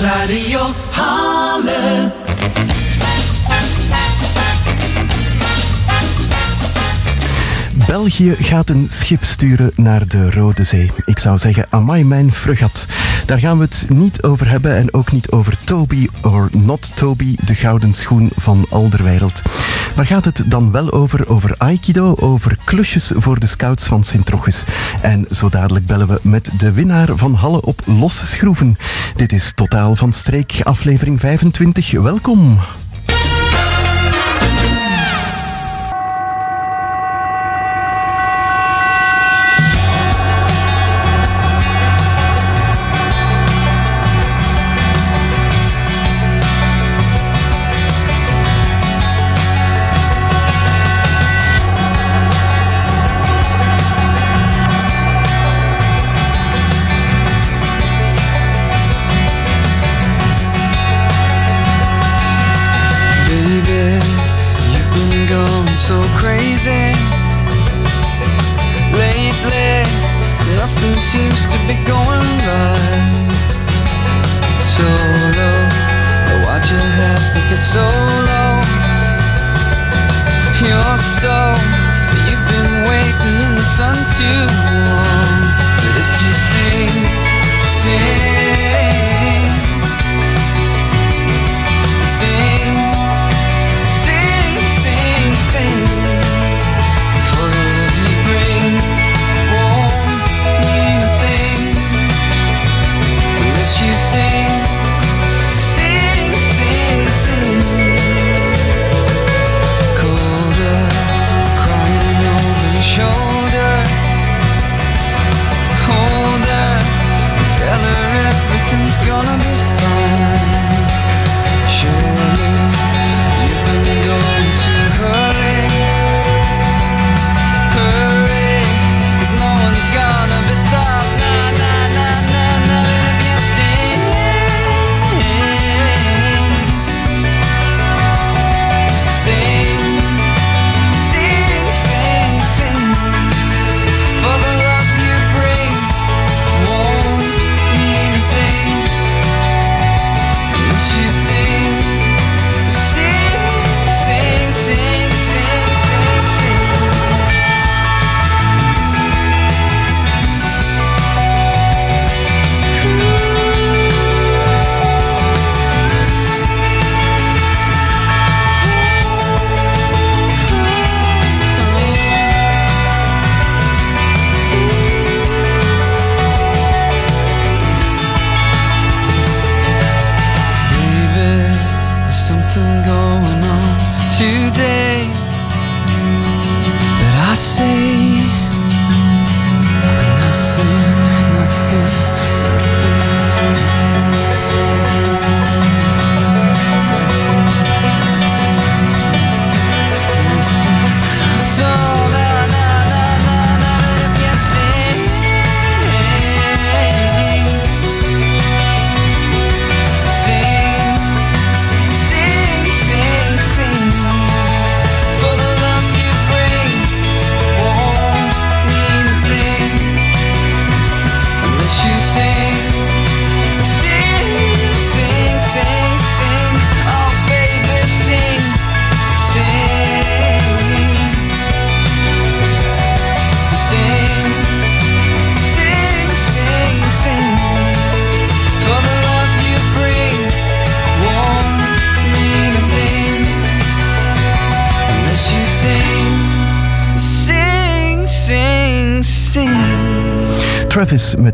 Radio Halle. België gaat een schip sturen naar de Rode Zee. Ik zou zeggen, amai mijn frugat. Daar gaan we het niet over hebben en ook niet over Toby or not Toby, de gouden schoen van Alderwereld. Waar gaat het dan wel over? Over Aikido, over klusjes voor de scouts van Sint-Rochus. En zo dadelijk bellen we met de winnaar van Halle op losse schroeven. Dit is Totaal van Streek, aflevering 25. Welkom.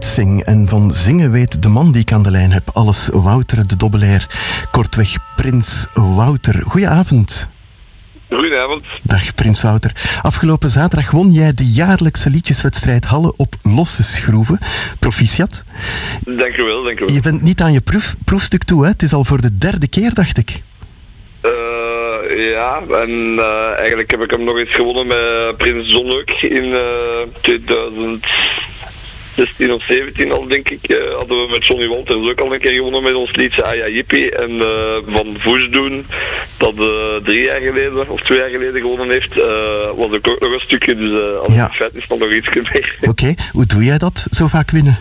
Sing. En van zingen weet de man die ik aan de lijn heb alles. Wouter de Dobbelair. Kortweg Prins Wouter. Goedenavond. Goedenavond. Dag Prins Wouter. Afgelopen zaterdag won jij de jaarlijkse liedjeswedstrijd Halle op losse schroeven. Proficiat. Dank u wel, dank u wel. Je bent niet aan je proef, proefstuk toe, hè? Het is al voor de derde keer, dacht ik. Eh, ja, en eh, eigenlijk heb ik hem nog eens gewonnen met Prins ook in eh 2000. 16 of 17 al, denk ik, eh, hadden we met Johnny Walters ook al een keer gewonnen met ons liedje Aya Yippie. En eh, van Voes doen, dat eh, drie jaar geleden of twee jaar geleden gewonnen heeft, was ook nog een stukje. Dus als Ja. het feit is dan nog iets meer. Oké, hoe doe jij dat, zo vaak winnen?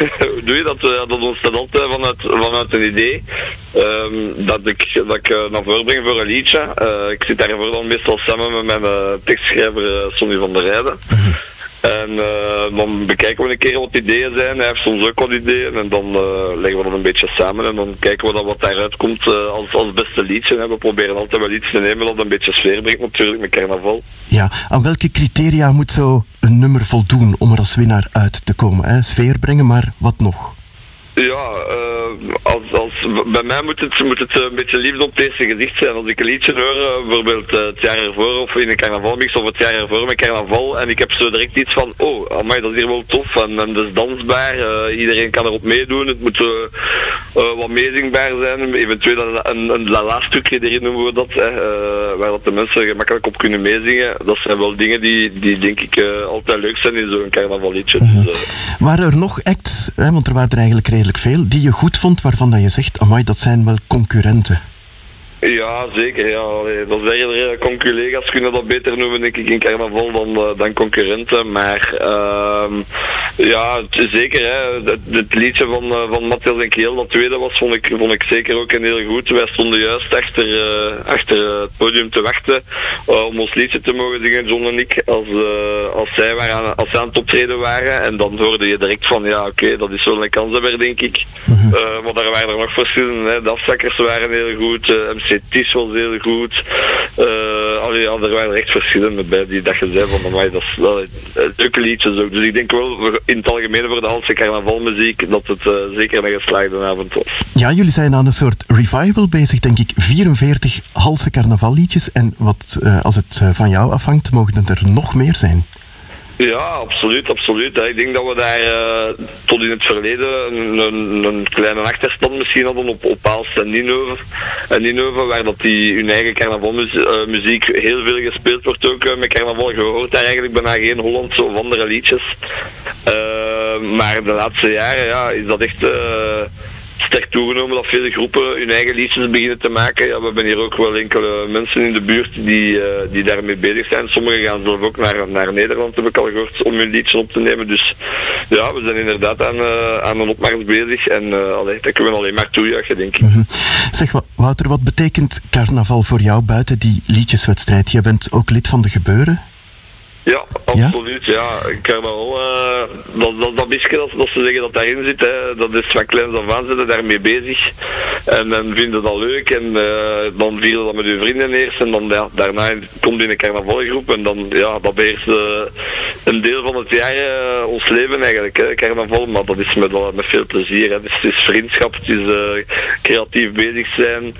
Hoe doe je dat? dat ontstaat altijd vanuit, vanuit een idee. ehm, dat ik, dat ik naar voren breng voor een liedje. Ik zit daarvoor dan meestal samen met mijn tekstschrijver eh, Sonny van der Rijden. En eh, dan bekijken we een keer wat ideeën zijn. Hij heeft soms ook wat ideeën. En dan eh, leggen we dat een beetje samen. En dan kijken we dan wat daaruit komt eh, als, beste liedje. En we proberen altijd wel iets te nemen dat een beetje sfeer brengt natuurlijk met carnaval. Ja, aan welke criteria moet zo een nummer voldoen om er als winnaar uit te komen? Hè? Sfeer brengen, maar wat nog? Ja, eh, als, als, bij mij moet het, moet het een beetje liefde op het eerste gezicht zijn. Als ik een liedje hoor, eh, bijvoorbeeld eh, het jaar ervoor of in een carnavalmix of het jaar ervoor met carnaval en ik heb zo direct iets van, oh, amai, dat is hier wel tof en, en dat is dansbaar, iedereen kan erop meedoen, het moet wat meezingbaar zijn, eventueel een, een, een la-la-stukje erin noemen we dat, waar dat de mensen gemakkelijk op kunnen meezingen. Dat zijn wel dingen die, die denk ik altijd leuk zijn in zo'n carnavalliedje. Dus, eh, Waren er nog acts, hè, want er waren er eigenlijk redelijk veel, die je goed vond, waarvan dat je zegt, amai, dat zijn wel concurrenten? Ja, zeker. Ja. Allee, dat zeggen er, eh, conculega's kunnen dat beter noemen, denk ik, in carnaval dan, eh, dan concurrenten. Maar ehm, ja, zeker. Hè. Het, het liedje van, uh, van Matthias en Keel, dat tweede was, vond ik, vond ik zeker ook een heel goed. Wij stonden juist achter, achter het podium te wachten om ons liedje te mogen zingen, John en ik, als, als, zij, waren aan, als zij aan het optreden waren. En dan hoorde je direct van, ja, oké, okay, dat is wel een kansenwer, denk ik. -hmm. maar daar waren er nog verschillende. Hè. De afzakkers waren heel goed. MC Tis was heel goed. Uh, allee, ja, er waren echt verschillende bij die dat je zei van mij, dat is wel liedjes ook. Dus ik denk wel in het algemeen voor de Halse carnavalmuziek dat het uh, zeker een geslaagde avond was. Ja, jullie zijn aan een soort revival bezig, denk ik. 44 Halse carnavalliedjes en wat uh, als het van jou afhangt, mogen er nog meer zijn. Ja, absoluut, absoluut. Ik denk dat we daar uh, tot in het verleden een, een, een, kleine achterstand misschien hadden op, op Aalst en Ninove. En waar dat die hun eigen carnavalmuziek uh, heel veel gespeeld wordt ook uh, met carnaval. Je hoort daar eigenlijk bijna geen Hollandse of andere liedjes. maar de laatste jaren ja, is dat echt sterk toegenomen dat veel groepen hun eigen liedjes beginnen te maken. Ja, we hebben hier ook wel enkele mensen in de buurt die, uh, die daarmee bezig zijn. Sommigen gaan zelf ook naar, naar Nederland, heb ik al gehoord, om hun liedjes op te nemen. Dus ja, we zijn inderdaad aan, uh, aan een opmars bezig en uh, allee, dat kunnen we alleen maar toejuichen, denk ik. Mm -hmm. Zeg, Wouter, wat betekent carnaval voor jou buiten die liedjeswedstrijd? Je bent ook lid van de gebeuren? Ja, absoluut. Ja, ja carnaval, uh, dat, dat, dat bisje dat, dat ze zeggen dat daarin zit, hè, dat is van kleins af aan zitten daarmee bezig. En dan vinden dat leuk en uh, dan vieren dat met uw vrienden eerst en dan ja, daarna komt in een carnavalgroep en dan, ja, dat beheerst uh, een deel van het jaar ons leven eigenlijk, hè, carnaval. Maar dat is met, met veel plezier. Hè. Dus het is vriendschap, het is creatief bezig zijn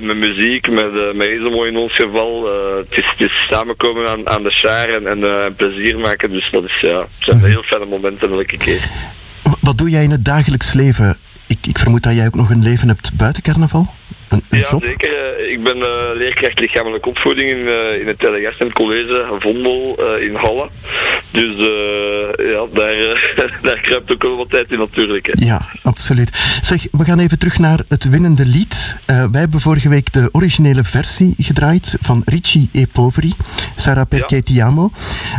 met muziek, met, met in ons geval. het, is, het is samenkomen aan, aan de schaar en, en en uh, plezier maken. Dus dat is, ja, het zijn heel fijne momenten elke keer. Wat doe jij in het dagelijks leven? Ik, ik vermoed dat jij ook nog een leven hebt buiten carnaval? Ja, job? zeker. Ik ben uh, leerkracht lichamelijke opvoeding in, uh, in het Telegasten College Vondel in Halle. Dus ja, daar, daar kruipt ook wel wat tijd in natuurlijk. Hè. Ja, absoluut. Zeg, we gaan even terug naar het winnende lied. wij hebben vorige week de originele versie gedraaid van Ricci e Poveri, Sarah Perché Ti Amo.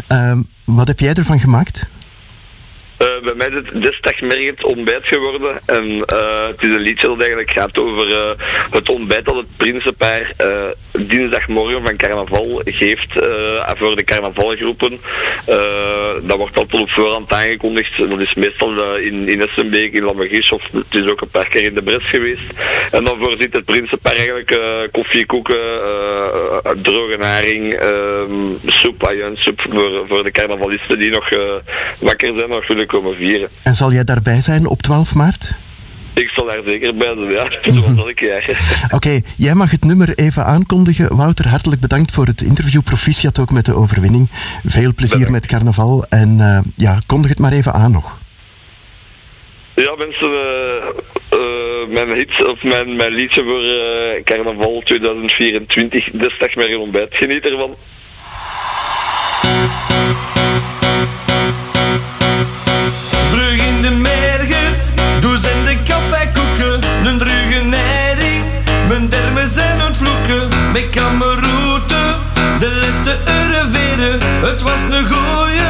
Ehm, wat heb jij ervan gemaakt? Uh, bij mij is het destagmergend ontbijt geworden. En uh, het is een liedje dat eigenlijk gaat over uh, het ontbijt dat het Prinsenpaar dinsdagmorgen van carnaval geeft voor de carnavalgroepen. dat wordt al tot op voorhand aangekondigd. Dat is meestal in, in Essenbeek, in Lammergies of het is ook een paar keer in de Bres geweest. En dan voorziet het Prinsenpaar eigenlijk koffie, koeken, droge naring, soep, ajuinsoep voor, voor de carnavalisten die nog wakker zijn, willen komen vieren. En zal jij daarbij zijn op 12 maart? Ik zal daar zeker bij zijn, ja. Zoals ik. Oké, okay, jij mag het nummer even aankondigen. Wouter, hartelijk bedankt voor het interview. Proficiat ook met de overwinning. Veel plezier bedankt. met carnaval. En uh, ja, kondig het maar even aan nog. Ja, mensen, uh, uh, mijn, hit, of mijn, mijn liedje voor carnaval 2024. Desdag maar een ontbijt. Geniet ervan. Vroeg in de mergert, doe in de koeken, een druge nering. Mijn dermen zijn ontvloeken, met kameroute, de resten uren ureveren. Het was een goeie,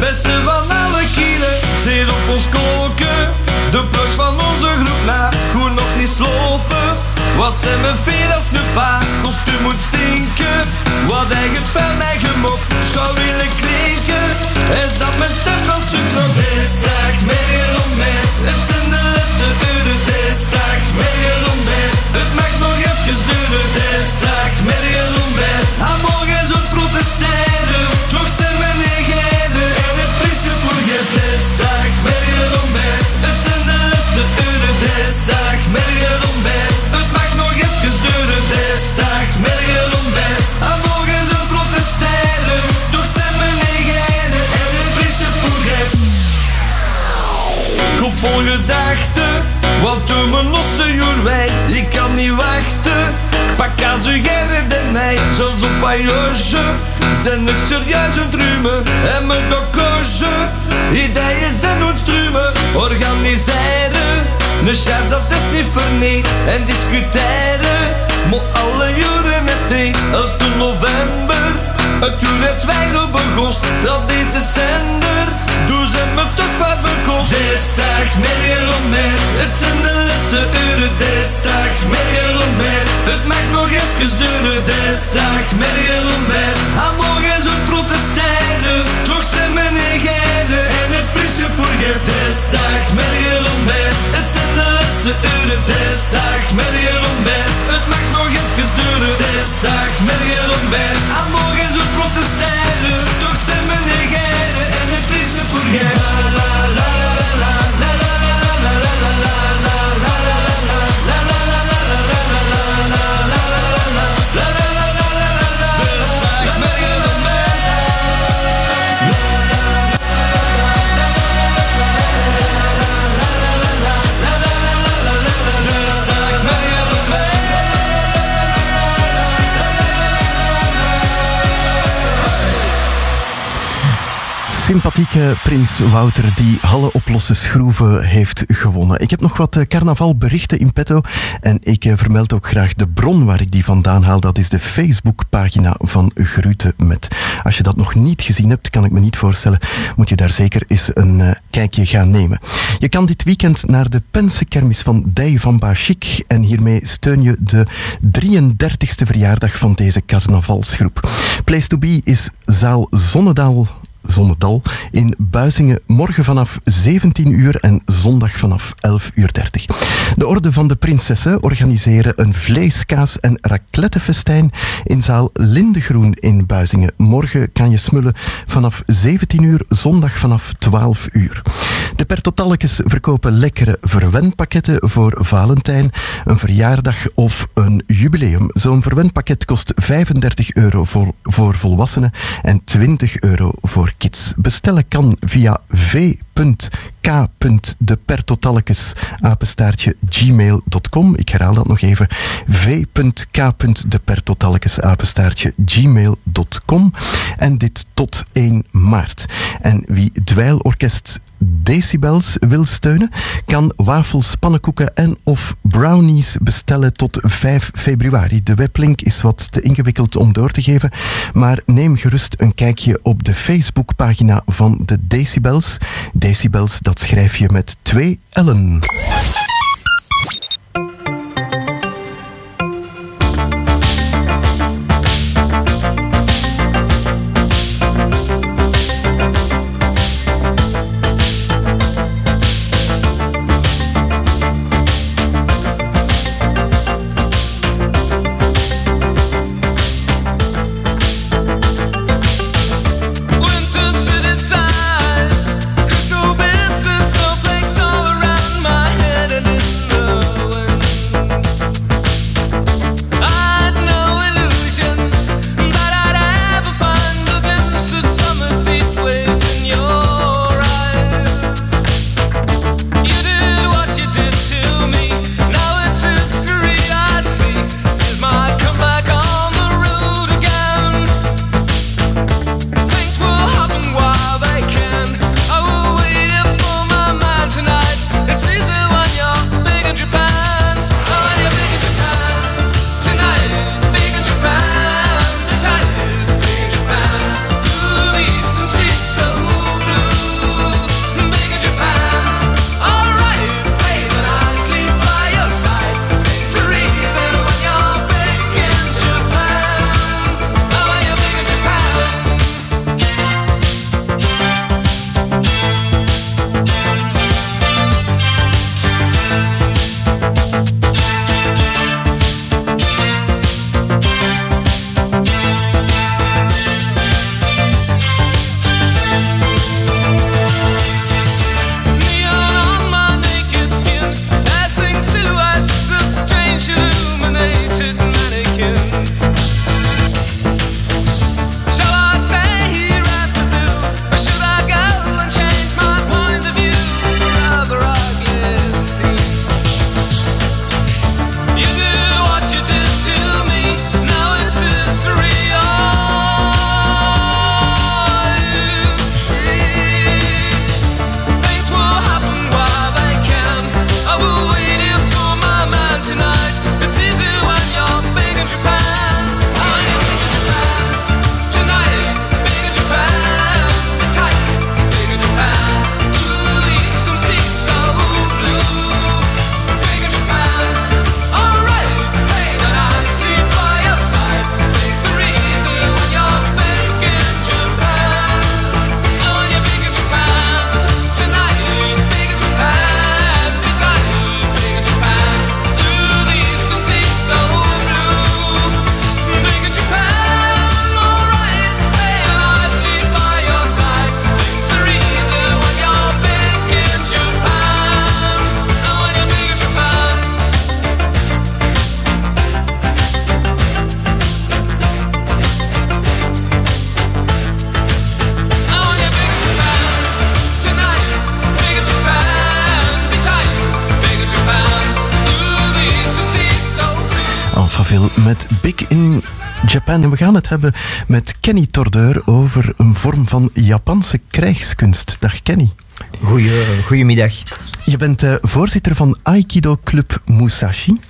beste van alle kielen, zit op ons koken. De plus van onze groep na, hoe nog niet slopen. Was ze mijn veer als een pa, kostuum moet stinken. Wat eigenlijk fijn, mijn gemok. zou weer zijn ik serieus een drumen. En mijn dokkoge, ideeën zijn ontstrumen. Organiseren, een chef dat is niet verneed. En discussiëren, maar alle jaren dit. Als de november, het uur is. Dat deze zender, meer ontbijt, het zijn de laatste uren. Meer ontbijt, het mag nog even duren. Meer ontbijt, aan morgen zo protesteren. Toch zijn we negeren en het prisje voor. Desdag meer ontbijt, het zijn de laatste uren. Meer ontbijt, het mag nog even duren. Meer ontbijt, aan morgen zo protesteren. Toch zijn we negeren en het prisje voor je. La la la Sympathieke prins Wouter die Halle op losse schroeven heeft gewonnen. Ik heb nog wat eh, carnavalberichten in petto en ik eh, vermeld ook graag de bron waar ik die vandaan haal. Dat is de Facebookpagina van Grute met. Als je dat nog niet gezien hebt, kan ik me niet voorstellen, moet je daar zeker eens een eh, kijkje gaan nemen. Je kan dit weekend naar de Pensenkermis van Dij van Bachik en hiermee steun je de 33ste verjaardag van deze carnavalsgroep. Place to be is zaal Zonnedaal Zonnedal in Buizingen morgen vanaf 17 uur en zondag vanaf 11 uur 30. De Orde van de Prinsessen organiseren een vleeskaas- en raclettefestijn in zaal Lindegroen in Buizingen. Morgen kan je smullen vanaf 17 uur, zondag vanaf 12 uur. De Pertotalkes verkopen lekkere verwenpakketten voor Valentijn, een verjaardag of een jubileum. Zo'n verwenpakket kost 35 euro voor, voor volwassenen en 20 euro voor kids. Bestellen kan via v.k.depertotalkes apenstaartje. Ik herhaal dat nog even. v.k.depertotalkes apenstaartje. En dit tot 1 maart. En wie dweilorkest Decibels wil steunen, kan wafels, pannenkoeken en of brownies bestellen tot 5 februari. De weblink is wat te ingewikkeld om door te geven, maar neem gerust een kijkje op de Facebookpagina van de Decibels. Decibels, dat schrijf je met twee L'en. Met Kenny Tordeur over een vorm van Japanse krijgskunst. Dag Kenny. Goeie, goedemiddag. Je bent uh, voorzitter van Aikido Club Musashi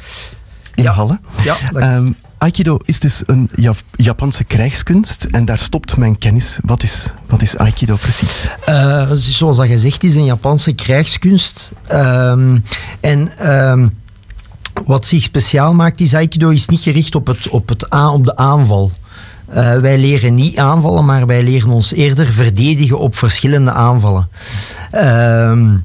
in Ja. Halle. Ja, Ehm, Aikido is dus een Jap- Japanse krijgskunst en daar stopt mijn kennis. Wat is, wat is Aikido precies? Eh, zoals dat gezegd is, een Japanse krijgskunst. Ehm, en ehm, wat zich speciaal maakt, is Aikido is niet gericht op, het, op, het aan, op de aanval. Eh, wij leren niet aanvallen, maar wij leren ons eerder verdedigen op verschillende aanvallen. Ehm,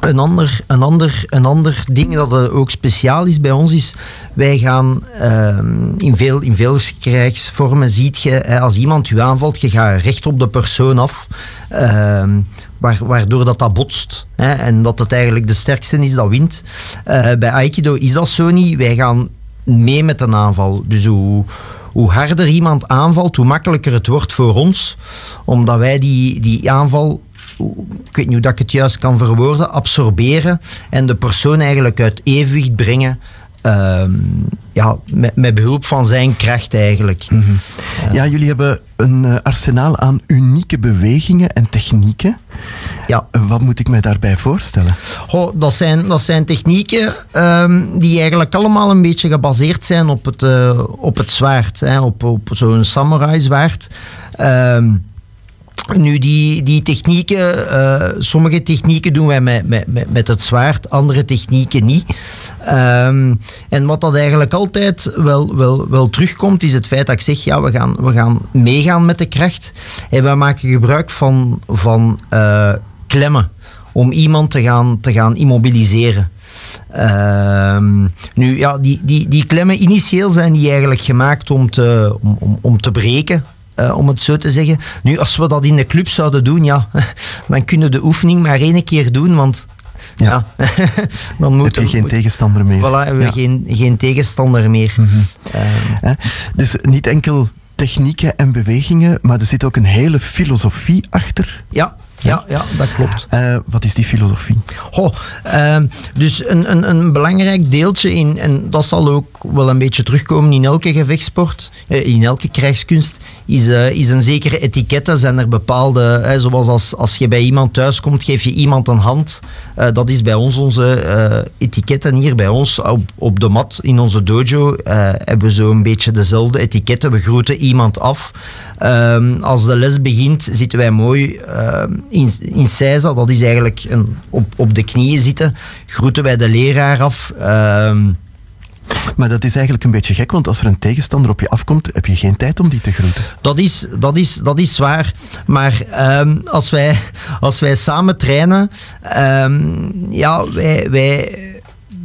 een ander, een, ander, een ander ding dat ook speciaal is bij ons is, wij gaan ehm, in, veel, in veel krijgsvormen ziet je, als iemand u aanvalt, je gaat recht op de persoon af, ehm, waar, waardoor dat, dat botst. Hè, en dat het eigenlijk de sterkste is dat wint. Eh, bij Aikido is dat zo niet. Wij gaan mee met een aanval. Dus hoe, hoe harder iemand aanvalt, hoe makkelijker het wordt voor ons, omdat wij die, die aanval ik weet niet hoe ik het juist kan verwoorden, absorberen en de persoon eigenlijk uit evenwicht brengen. Ehm, ja, met, met behulp van zijn kracht eigenlijk. Ja, jullie hebben een eh, arsenaal aan unieke bewegingen en technieken. Ja. Wat moet ik mij daarbij voorstellen? Goh, dat, zijn, dat zijn technieken ehm, die eigenlijk allemaal een beetje gebaseerd zijn op het, eh, op het zwaard. Hè, op op zo'n samurai zwaard. Ehm, nu, die, die technieken, eh, sommige technieken doen wij met, met, met, het zwaard, andere technieken niet. Ehm, en wat dat eigenlijk altijd wel, wel, wel terugkomt, is het feit dat ik zeg, ja, we gaan, we gaan meegaan met de kracht. En we maken gebruik van, van eh, klemmen om iemand te gaan, te gaan immobiliseren. Ehm, nu, ja, die, die, die klemmen initieel zijn die eigenlijk gemaakt om te, om, om te breken. Eh, om het zo te zeggen. Nu, als we dat in de club zouden doen, ja, dan kunnen we de oefening maar één keer doen, want ja, dan Heb moeten je geen tegenstander meer? Voilà, hebben we Ja. geen, geen tegenstander meer. Ehm, Hè? Dus niet enkel technieken en bewegingen, maar er zit ook een hele filosofie achter. ja, ja, ja, dat klopt. Eh, wat is die filosofie? Goh, ehm, dus een, een, een belangrijk deeltje in, en dat zal ook wel een beetje terugkomen in elke gevechtsport, eh, in elke krijgskunst, is, eh, is een zekere etikette. Zijn er bepaalde, hè, zoals als, als je bij iemand thuis komt, geef je iemand een hand. Eh, dat is bij ons onze eh, etiketten hier bij ons op, op de mat in onze dojo. hebben we zo'n beetje dezelfde etiketten. We groeten iemand af. Ehm, als de les begint, zitten wij mooi ehm, in, in Seiza. Dat is eigenlijk een, op, op de knieën zitten. Groeten wij de leraar af. Maar dat is eigenlijk een beetje gek, want als er een tegenstander op je afkomt, heb je geen tijd om die te groeten. Dat is, dat is, dat is waar. Maar ehm, als, wij, als wij samen trainen, ehm, ja, wij, wij,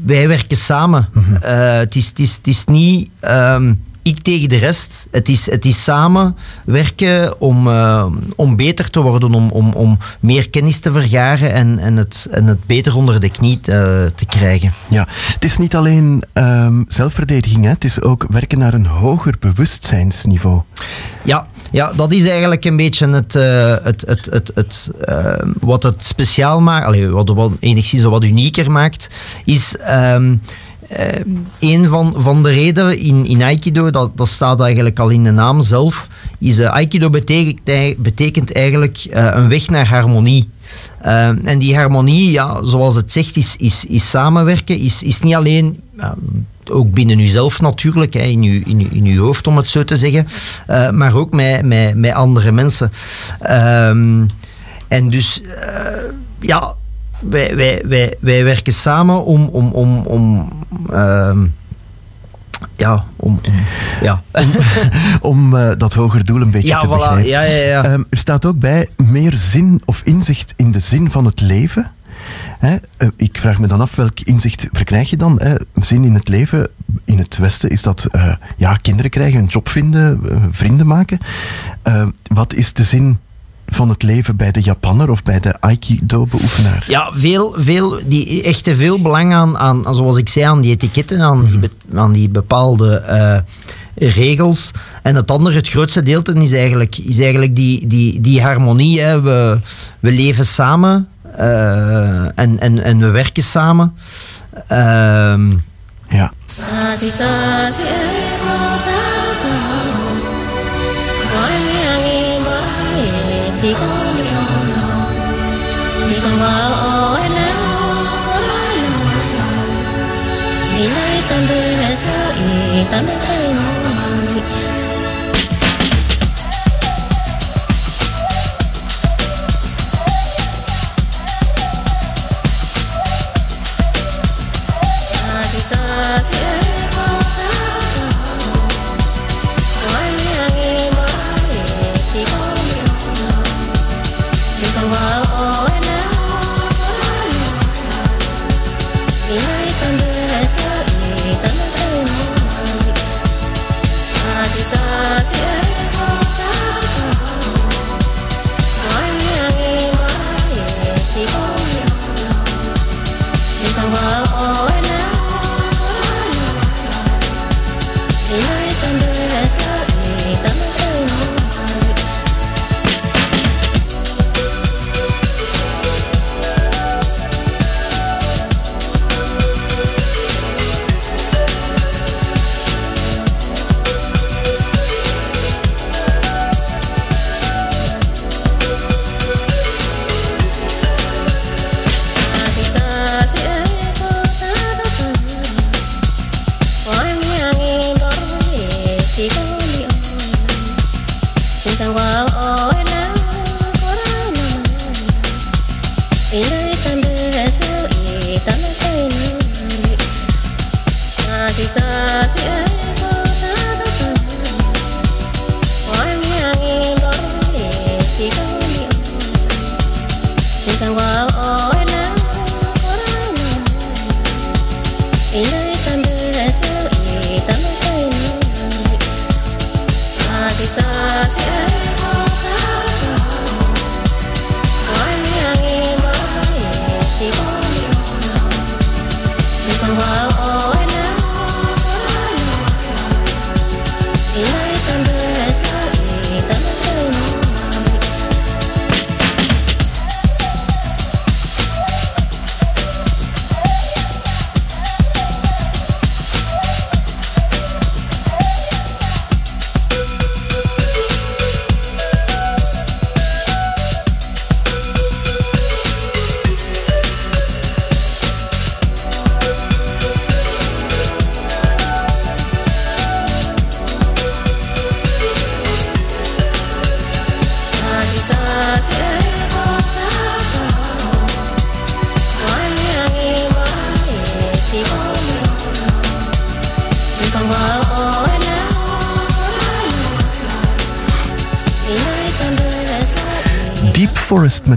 wij werken samen. Eh, het, is, het, is, het is niet ehm, ik tegen de rest. Het is, het is samen werken om, eh, om beter te worden, om, om, om meer kennis te vergaren en, en, het, en het beter onder de knie te, te krijgen. Ja, het is niet alleen ehm, zelfverdediging, hè? het is ook werken naar een hoger bewustzijnsniveau. Ja, ja, dat is eigenlijk een beetje het, eh, het, het, het, het, eh, wat het speciaal maakt, allee, wat, wat enigszins wat unieker maakt, is ehm, eh, een van, van de redenen in, in Aikido, dat, dat staat eigenlijk al in de naam zelf, is eh, Aikido betekent, ei- betekent eigenlijk eh, een weg naar harmonie. Eh, en die harmonie, ja, zoals het zegt, is, is, is samenwerken, is, is niet alleen ook binnen uzelf natuurlijk, hè, in, uw, in, uw, hoofd om het zo te zeggen, eh, maar ook met, met, met andere mensen. Ehm, en dus, ja, wij, wij, wij, wij werken samen om, om, om, om ehm, ja, om, om ja. Om eh, dat hoger doel een beetje ja, te voilà, begrijpen. ja, ja, ja. Ehm, er staat ook bij meer zin of inzicht in de zin van het leven. Hè? eh, ik vraag me dan af, welk inzicht verkrijg je dan? Hè? Zin in het leven, in het Westen, is dat eh, ja, kinderen krijgen, een job vinden, vrienden maken. Eh, wat is de zin van het leven bij de Japanner of bij de Aikido-beoefenaar? Ja, veel, veel, die echte veel belang aan, aan, zoals ik zei, aan die etiketten, aan, die, be- aan die bepaalde eh, regels. En het andere, het grootste deel is eigenlijk, is eigenlijk die, die, die harmonie. Hè. We, we leven samen eh, en, en, en we werken samen. Ehm, Ja. đi có lo đi còn ở anh áo đi lấy tâm tư là sao ý tâm anh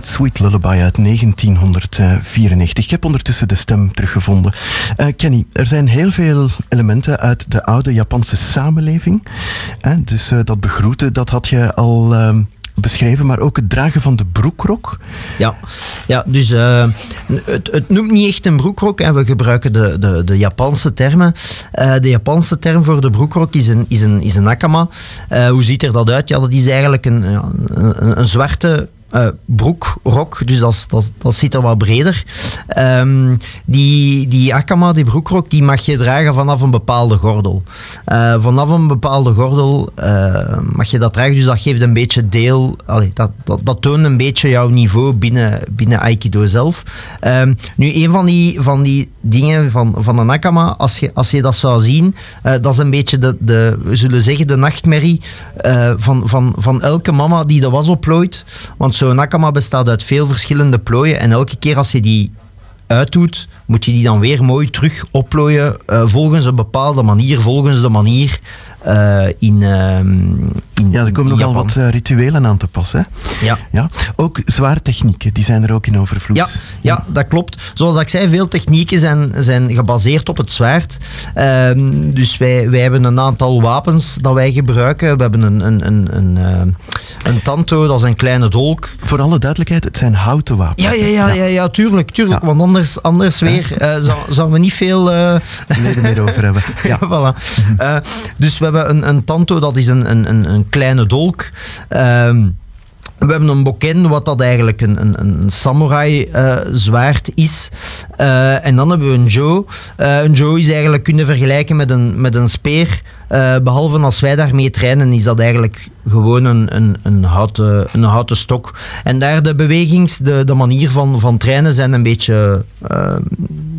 Sweet Lullaby uit 1994. Ik heb ondertussen de stem teruggevonden. Eh, Kenny, er zijn heel veel elementen uit de oude Japanse samenleving. Dus eh, dat begroeten, dat had je al ehm, beschreven, maar ook het dragen van de broekrok. Ja, ja dus eh, het, het noemt niet echt een broekrok. Hè. We gebruiken de, de, de Japanse termen. De Japanse term voor de broekrok is een, is een, is een akama. Hoe ziet er dat uit? Ja, dat is eigenlijk een, een, een zwarte broekrok, dus dat, dat, dat zit er wat breder. Ehm, die, die akama, die broekrok, die mag je dragen vanaf een bepaalde gordel. Eh, vanaf een bepaalde gordel eh, mag je dat dragen, dus dat geeft een beetje deel, dat, dat, dat toont een beetje jouw niveau binnen, binnen Aikido zelf. Ehm, nu, een van die, van die dingen van, van een akama, als je, als je dat zou zien, eh, dat is een beetje de, de, we zullen zeggen, de nachtmerrie eh, van, van, van elke mama die de was oplooit. Want zo'n akama bestaat uit veel verschillende plooien en elke keer als je die uitdoet, moet je die dan weer mooi terug opplooien eh, volgens een bepaalde manier, volgens de manier in, ehm, Ja, er komen nogal wat eh, rituelen aan te pas. Hè? Ja. Ja. Ook zware technieken, die zijn er ook in overvloed. Ja, ja, dat klopt. Zoals ik zei, veel technieken zijn, zijn gebaseerd op het zwaard. Ehm, dus wij, wij hebben een aantal wapens dat wij gebruiken. We hebben een, een, een, een, eh, een tanto, dat is een kleine dolk. Voor alle duidelijkheid, het zijn houten wapens. Ja, ja, ja, ja, ja tuurlijk, tuurlijk. Ja. Want anders, anders weer eh zou, zouden we niet veel... er meer over hebben. Ja. voilà. Dus we hebben een, een tanto, dat is een, een, een, een kleine dolk. Ehm, We hebben een bokken, wat dat eigenlijk een, een, een samurai eh, zwaard is. Eh, en dan hebben we een jo. Eh, een jo is eigenlijk kunnen vergelijken met een, met een speer. Eh, behalve als wij daarmee trainen, is dat eigenlijk gewoon een, een, een, houten, een houten stok. En daar de bewegings, de, de manier van, van trainen zijn een beetje eh,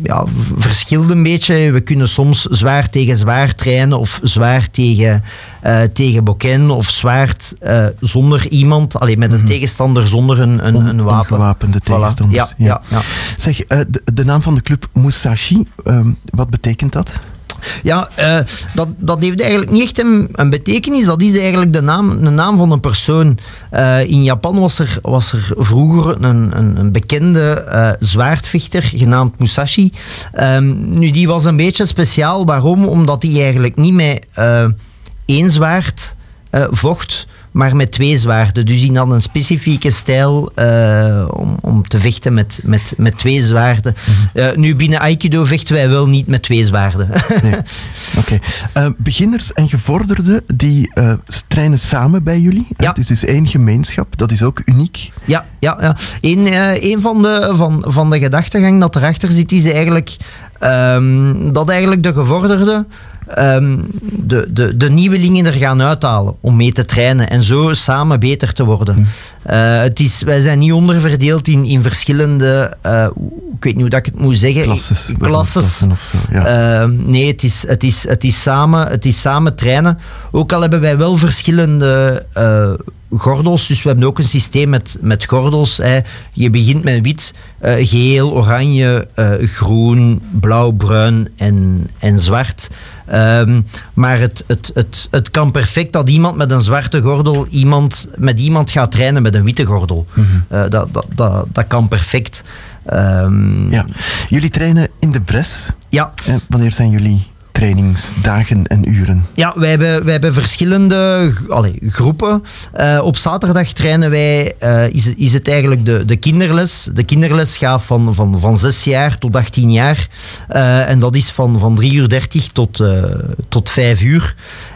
ja, verschilt een beetje. We kunnen soms zwaar tegen zwaar trainen of zwaar tegen, eh tegen bokken of zwaard eh, zonder iemand, alleen met een tegenstander zonder een, een, een wapen. Ongewapende Voilà. tegenstanders. Ja, ja, ja. Zeg, de, de naam van de club Musashi, ehm, wat betekent dat? Ja, eh, dat, dat heeft eigenlijk niet echt een, een betekenis. Dat is eigenlijk de naam, de naam van een persoon. Eh, in Japan was er, was er vroeger een, een, een bekende eh, zwaardvechter genaamd Musashi. Ehm, nu, die was een beetje speciaal. Waarom? Omdat hij eigenlijk niet met één zwaard eh, vocht, maar met twee zwaarden. Dus die had een specifieke stijl eh, om, om te vechten met, met, met twee zwaarden. Eh, nu, binnen Aikido vechten wij wel niet met twee zwaarden. Nee. Oké. Beginners en gevorderden, die trainen samen bij jullie. Ja. Het is dus één gemeenschap, dat is ook uniek. Ja, ja, ja. Een, een van, de, van, van de gedachtegang dat erachter zit, is eigenlijk ehm, dat eigenlijk de gevorderden ehm, de, de, de nieuwelingen er gaan uithalen om mee te trainen en zo samen beter te worden. Eh, het is, wij zijn niet onderverdeeld in, in verschillende, eh, ik weet niet hoe dat ik het moet zeggen, Klasses. bijvoorbeeld, klasses. klassen of zo. Ja. Ehm, nee, het is, het, is, het, is samen, het is samen trainen. Ook al hebben wij wel verschillende eh, gordels. Dus we hebben ook een systeem met, met gordels. Hè. Je begint met wit, eh, geel, oranje, eh, groen, blauw, bruin en, en zwart. Ehm, maar het, het, het, het kan perfect dat iemand met een zwarte gordel iemand, met iemand gaat trainen met een witte gordel. Eh, dat, dat, dat, dat kan perfect. Ehm, ja. Jullie trainen in de Bres. ja, wanneer zijn jullie trainingsdagen en uren? Ja, wij hebben, wij hebben verschillende allee, groepen. Eh, op zaterdag trainen wij, eh, is, is het eigenlijk de, de kinderles. De kinderles gaat van, van, van 6 jaar tot 18 jaar. Eh, en dat is van, van 3 uur 30 tot, tot 5 uur.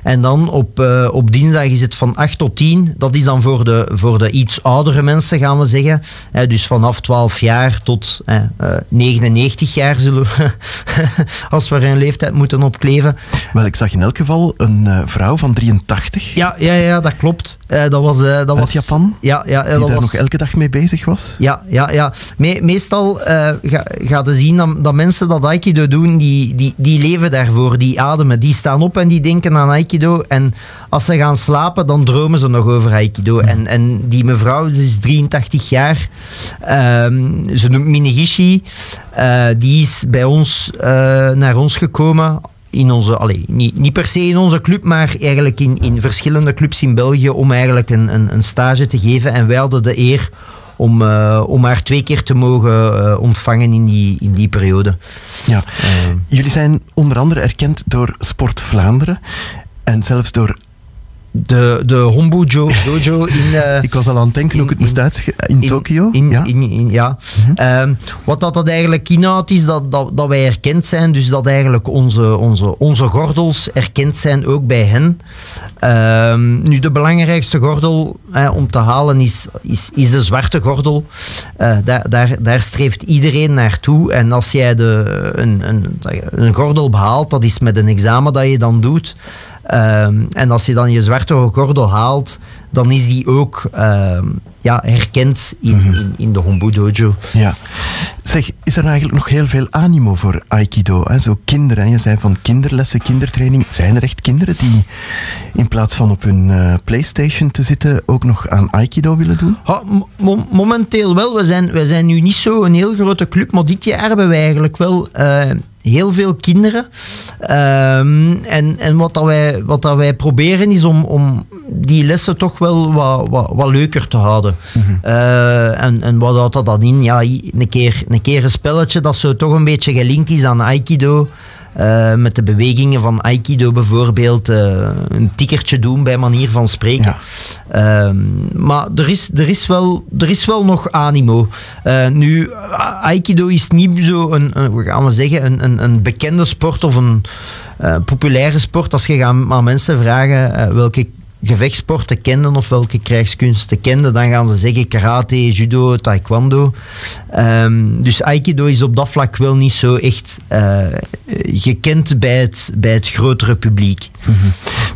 En dan op, eh, op dinsdag is het van 8 tot 10. Dat is dan voor de, voor de iets oudere mensen, gaan we zeggen. Eh, dus vanaf 12 jaar tot eh, eh, 99 jaar zullen we, als we een leeftijd moeten opkleven. Wel, ik zag in elk geval een vrouw van 83 Ja, ja, ja dat klopt. Dat was, dat uit was, Japan, Ja, ja, die dat daar was, nog elke dag mee bezig was. ja, ja, ja. Me- meestal eh ga, ga je zien dat, dat mensen dat Aikido doen, die, die, die leven daarvoor, die ademen. Die staan op en die denken aan Aikido. En als ze gaan slapen, dan dromen ze nog over Aikido. En, en die mevrouw, ze is 83 jaar. Ehm, ze noemt Minegishi. Eh, die is bij ons, eh, naar ons gekomen in onze, allee, niet, niet per se in onze club, maar eigenlijk in, in verschillende clubs in België om eigenlijk een, een, een stage te geven. En wij hadden de eer om, eh, om haar twee keer te mogen ontvangen in die, in die periode. Ja. Eh, Jullie zijn onder andere erkend door Sport Vlaanderen en zelfs door de, de Hombu Jo- Dojo in... eh, Ik was al aan het denken hoe ik het in- moest uitschrijven. In, Tokio? In, ja? in, in- ja. Ehm, wat dat, dat eigenlijk inhoudt, is dat, dat, dat wij erkend zijn. Dus dat eigenlijk onze, onze, onze gordels erkend zijn ook bij hen. Ehm, nu, de belangrijkste gordel om te halen is, is, is de zwarte gordel. Eh, daar, daar, daar streeft iedereen naartoe. En als jij de, een, een, een gordel behaalt, dat is met een examen dat je dan doet. Ehm, en als je dan je zwarte gordel haalt, dan is die ook ehm, ja, herkend in, in, in de Hombu Dojo. Ja. Zeg, is er eigenlijk nog heel veel animo voor Aikido? Hè? Zo kinderen, hè? je zei van kinderlessen, kindertraining. Zijn er echt kinderen die in plaats van op hun eh, Playstation te zitten ook nog aan Aikido willen doen? Ha, mo- momenteel wel. We zijn, we zijn nu niet zo een heel grote club, maar dit jaar hebben wij eigenlijk wel eh, heel veel kinderen. Ehm, en en wat, dat wij, wat dat wij proberen is om, om die lessen toch wel wat, wat, wat leuker te houden. Eh, en, en wat houdt dat dan in? Ja, een keer, een keer een spelletje dat zo toch een beetje gelinkt is aan Aikido. Eh, met de bewegingen van Aikido bijvoorbeeld eh, een tikkertje doen bij manier van spreken. Ja. Ehm, maar er is, er, is wel, er is wel nog animo. Eh, nu, Aikido is niet zo een, een, gaan we zeggen, een, een, een bekende sport of een populaire sport. Als je gaat aan mensen vragen welke gevechtsporten kenden of welke krijgskunsten kenden, dan gaan ze zeggen karate, judo, taekwondo. Ehm, dus aikido is op dat vlak wel niet zo echt eh, gekend bij het, bij het grotere publiek.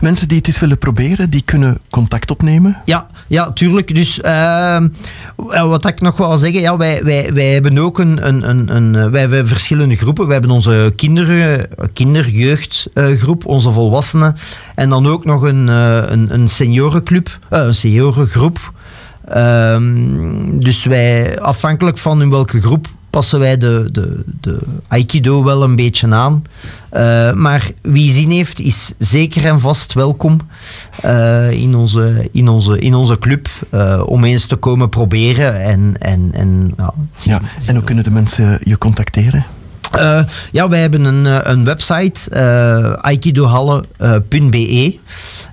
Mensen die het eens willen proberen, die kunnen contact opnemen. Ja, ja, tuurlijk. Dus ehm, wat ik nog wil zeggen, ja, wij, wij, wij hebben ook een, een, een, een eh, wij hebben verschillende groepen. Wij hebben onze kinder, eh, kinderjeugdgroep, onze volwassenen. En dan ook nog een, eh, een, een seniorenclub, eh, een seniorengroep. Ehm, dus wij, afhankelijk van in welke groep, passen wij de, de, de Aikido wel een beetje aan. Eh, maar wie zin heeft, is zeker en vast welkom eh, in, onze, in, onze, in onze club om eens te komen proberen. En, en, en, ja, Ja. En hoe kunnen de mensen je contacteren? Eh, ja, wij hebben een, eh, een website, eh aikidohalle.be.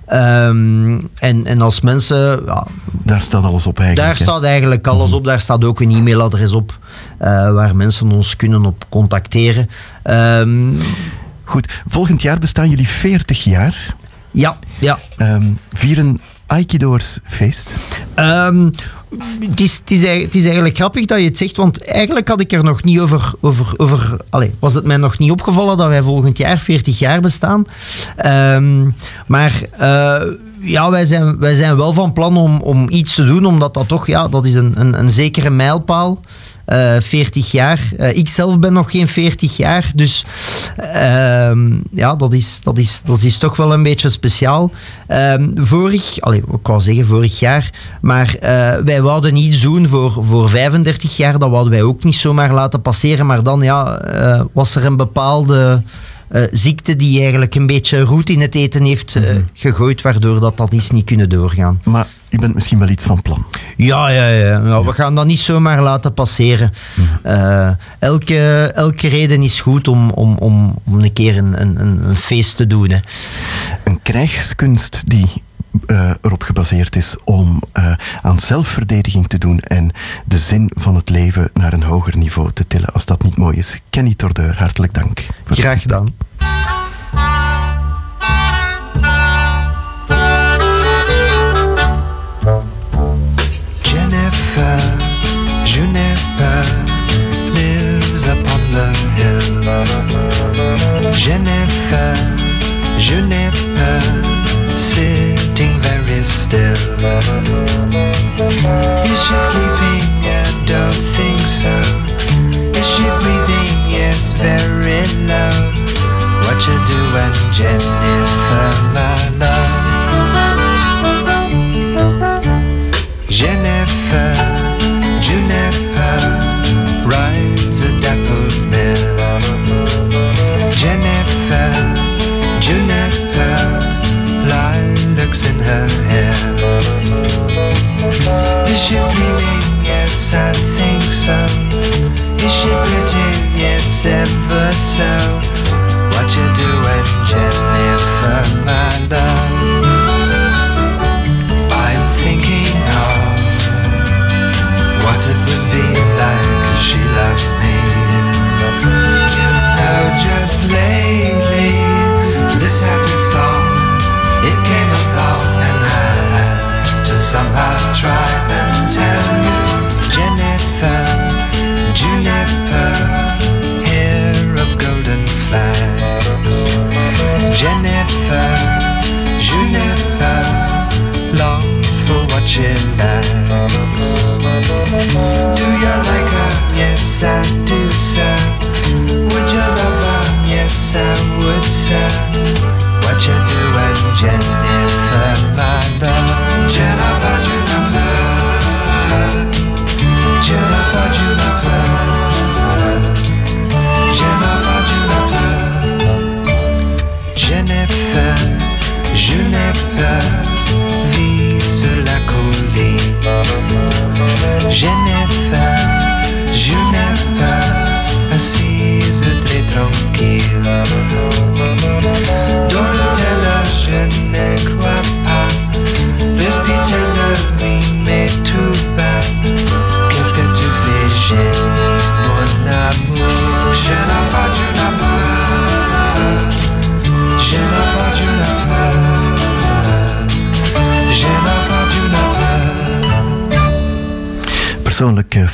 Ehm, en, en als mensen, ja, Daar staat alles op eigenlijk. daar staat eigenlijk alles op. Daar staat ook een e-mailadres op waar mensen ons kunnen op contacteren. Ehm, Goed, volgend jaar bestaan jullie 40 jaar. ja, ja. Ehm vieren Aikidoors feest. Het, is, het, is, eigenlijk- het is eigenlijk grappig dat je het zegt, want eigenlijk had ik er nog niet over. over, over allez, was het mij nog niet opgevallen dat wij volgend jaar 40 jaar bestaan. Ehm, maar. eh, ja, wij zijn, wij zijn wel van plan om, om iets te doen, omdat dat toch, ja, dat is een, een, een zekere mijlpaal. Eh 40 jaar. Eh, ik zelf ben nog geen 40 jaar, dus ehm, ja, dat is, dat, is, dat is toch wel een beetje speciaal. Ehm, vorig, allee, ik wou zeggen vorig jaar, maar eh, wij wouden iets doen voor, voor 35 jaar, dat wouden wij ook niet zomaar laten passeren, maar dan ja, eh, was er een bepaalde eh, ziekte die eigenlijk een beetje roet in het eten heeft eh, gegooid, waardoor dat, dat is niet kunnen doorgaan. Maar u bent misschien wel iets van plan. Ja, ja, ja. ja we gaan dat niet zomaar laten passeren. Eh, elke, elke reden is goed om, om, om, om een keer een, een, een feest te doen. Hè. Een krijgskunst die eh, erop gebaseerd is om eh, aan zelfverdediging te doen en de zin van het leven naar een hoger niveau te tillen. Als dat niet mooi is. Kenny Tordeur, hartelijk dank. Graag gedaan. Jennifer, Juniper sitting very still. Is she sleeping? I don't think so. Is she breathing? Yes, very low. What you doing, Jennifer, my love?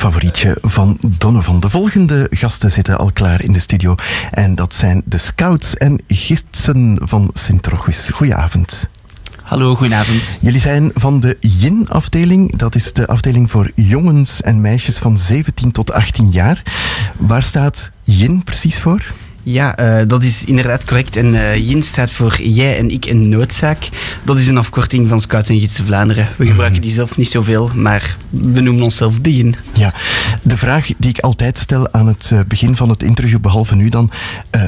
Favorietje van Donovan. De volgende gasten zitten al klaar in de studio. En dat zijn de scouts en gidsen van Sint-Rochus. Goedenavond. Hallo, goedenavond. Jullie zijn van de Yin-afdeling. Dat is de afdeling voor jongens en meisjes van 17 tot 18 jaar. Waar staat Yin precies voor? Ja, eh, dat is inderdaad correct. En eh JIN staat voor Jij en ik een noodzaak. Dat is een afkorting van Scouts en Gidsen Vlaanderen. We gebruiken die zelf niet zoveel, maar we noemen onszelf de JIN. Ja, de vraag die ik altijd stel aan het eh, begin van het interview, behalve nu dan,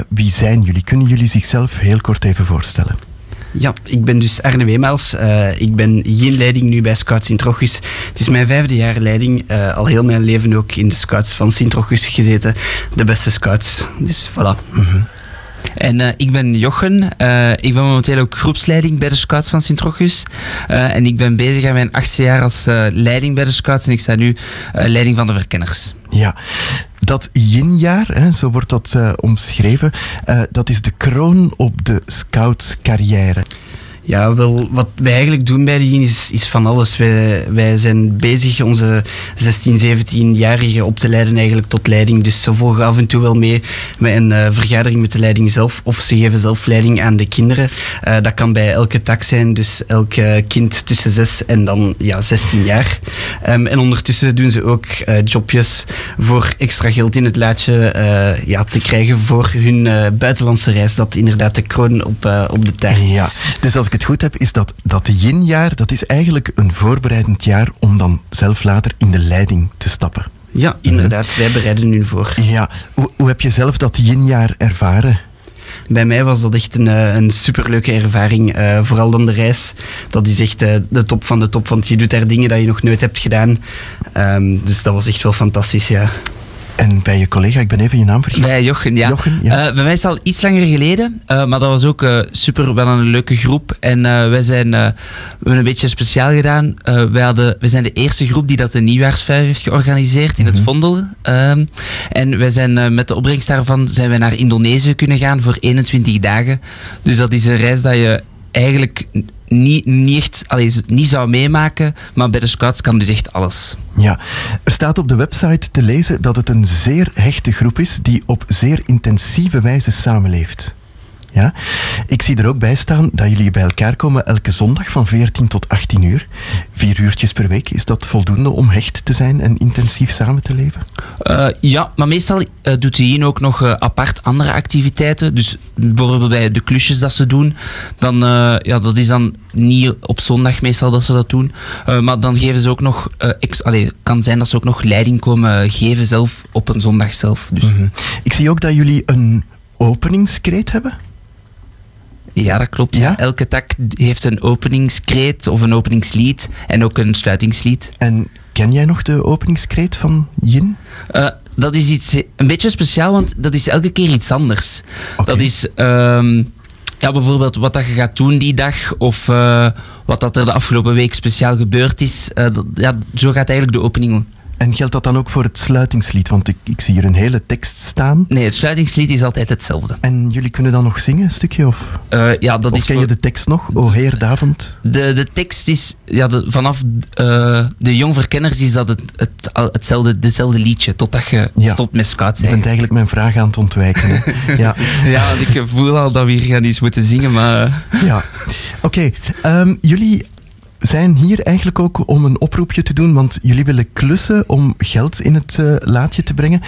wie zijn jullie? Kunnen jullie zichzelf heel kort even voorstellen? Ja, ik ben dus Arne Weemaels. Eh, ik ben JIN-leiding nu bij Scouts Sint-Rochus. Het is mijn vijfde jaar leiding. Eh, al heel mijn leven ook in de Scouts van Sint-Rochus gezeten. De beste Scouts. Dus voilà. En eh, ik ben Jochen. Eh, ik ben momenteel ook groepsleiding bij de Scouts van Sint-Rochus. Eh, en ik ben bezig aan mijn achtste jaar als eh, leiding bij de Scouts. En ik sta nu leiding van de verkenners. Ja, dat yin-jaar, hè, zo wordt dat eh, omschreven, eh, dat is de kroon op de scoutscarrière. Ja, wel, wat wij eigenlijk doen bij de is, is van alles. Wij, wij zijn bezig onze 16, 17-jarigen op te leiden eigenlijk tot leiding. Dus ze volgen af en toe wel mee met een eh, vergadering met de leiding zelf. Of ze geven zelf leiding aan de kinderen. Eh, dat kan bij elke tak zijn. Dus elk eh, kind tussen 6 en dan ja, 16 jaar. Ehm, en ondertussen doen ze ook jobjes voor extra geld in het laadje ja, te krijgen voor hun buitenlandse reis. Dat inderdaad de kroon op, op de taart. Ja, dus als ik het goed heb, is dat dat yin-jaar, dat is eigenlijk een voorbereidend jaar om dan zelf later in de leiding te stappen. Ja, inderdaad. Wij bereiden nu voor. Ja, hoe, hoe heb je zelf dat yin-jaar ervaren? Bij mij was dat echt een, eh, een superleuke ervaring. Eh, vooral dan de reis. Dat is echt eh, de top van de top. Want je doet daar dingen dat je nog nooit hebt gedaan. Ehm, dus dat was echt wel fantastisch, ja. En bij je collega, ik ben even je naam vergeten. Bij Jochen, ja. Jochen, ja. Eh, bij mij is het al iets langer geleden. eh, maar dat was ook eh, super wel een leuke groep. En wij zijn, we hebben een beetje speciaal gedaan. Wij, hadden, wij zijn de eerste groep die dat de nieuwjaarsvijf heeft georganiseerd in het Vondel. Ehm, en wij zijn met de opbrengst daarvan zijn wij naar Indonesië kunnen gaan voor 21 dagen. Dus dat is een reis dat je eigenlijk niet, niet echt niet zou meemaken. Maar bij de scouts kan dus echt alles. Ja, er staat op de website te lezen dat het een zeer hechte groep is die op zeer intensieve wijze samenleeft. Ja? Ik zie er ook bij staan dat jullie bij elkaar komen elke zondag van 14 tot 18 uur. Vier uurtjes per week. Is dat voldoende om hecht te zijn en intensief samen te leven? Eh, ja, maar meestal eh, doet Yin ook nog eh, apart andere activiteiten. Dus bijvoorbeeld bij de klusjes dat ze doen, dan, ja, dat is dan niet op zondag meestal dat ze dat doen. Maar dan geven ze ook nog, ex, allee, kan zijn dat ze ook nog leiding komen geven zelf op een zondag zelf. Dus Mhm. Ik zie ook dat jullie een openingskreet hebben. Ja, dat klopt. Ja? Elke tak heeft een openingskreet of een openingslied en ook een sluitingslied. En ken jij nog de openingskreet van Yin? Eh, dat is iets een beetje speciaal, want dat is elke keer iets anders. Dat is ehm, ja, bijvoorbeeld wat dat je gaat doen die dag, of eh, wat dat er de afgelopen week speciaal gebeurd is. Eh, dat- ja, zo gaat eigenlijk de opening. En geldt dat dan ook voor het sluitingslied? Want ik, ik zie hier een hele tekst staan. Nee, het sluitingslied is altijd hetzelfde. En jullie kunnen dan nog zingen, een stukje? Of, Eh, ja, dat of is ken voor- je de tekst nog? O Heer Davond. de, de tekst is, ja, de- vanaf eh, de jongverkenners is dat het, het, hetzelfde, hetzelfde liedje, totdat je Ja. stopt met scout Je bent zijn. eigenlijk mijn vraag aan het ontwijken. ja. Ja, want ik voel al dat we hier gaan iets moeten zingen, maar... ja. Oké, ehm, jullie zijn hier eigenlijk ook om een oproepje te doen, want jullie willen klussen om geld in het eh, laadje te brengen.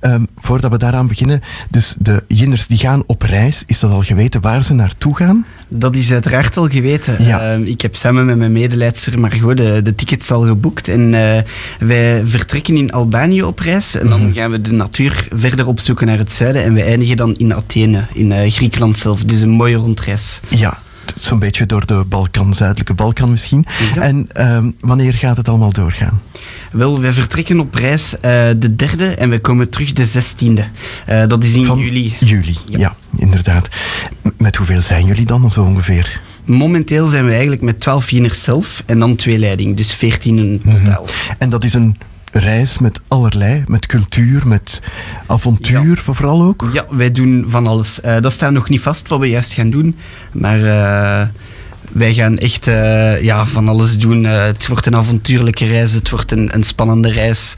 Ehm, voordat we daaraan beginnen, dus de jinners die gaan op reis, is dat al geweten waar ze naartoe gaan? Dat is uiteraard al geweten. Ja. Ehm, ik heb samen met mijn medeleidster Margot de, de tickets al geboekt. En eh, wij vertrekken in Albanië op reis. En dan gaan we de natuur verder opzoeken naar het zuiden. En we eindigen dan in Athene, in eh, Griekenland zelf. Dus een mooie rondreis. Ja, zo'n beetje door de Balkan, zuidelijke Balkan misschien. Ja. En ehm, wanneer gaat het allemaal doorgaan? Wel, wij vertrekken op reis eh, de derde en we komen terug de zestiende. Eh, dat is in Van juli. Juli, ja, Ja. inderdaad. Met hoeveel zijn jullie dan zo ongeveer? Momenteel zijn we eigenlijk met 12 wieners zelf en dan twee leiding. Dus 14 in totaal. En dat is een reis met allerlei, met cultuur, met avontuur vooral ook. Ja, wij doen van alles. Eh, dat staat nog niet vast wat we juist gaan doen. Maar eh, wij gaan echt eh, ja, van alles doen. Het wordt een avontuurlijke reis, het wordt een, een spannende reis.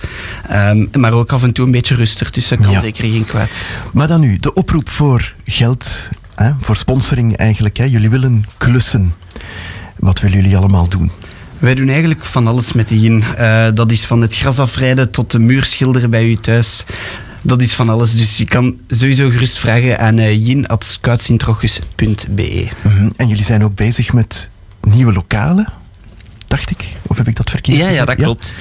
Ehm, maar ook af en toe een beetje rustig, dus dat kan Ja. zeker geen kwaad. Maar dan nu, de oproep voor geld, hè, voor sponsoring eigenlijk. Hè. Jullie willen klussen. Wat willen jullie allemaal doen? Wij doen eigenlijk van alles met die Yin. Eh, dat is van het gras afrijden tot de muur schilderen bij u thuis. Dat is van alles. Dus je kan sowieso gerust vragen aan uh, yin.scoutsintrogus.be. Mhm. En jullie zijn ook bezig met nieuwe lokalen, dacht ik? Of heb ik dat verkeerd? Ja, ja, dat klopt.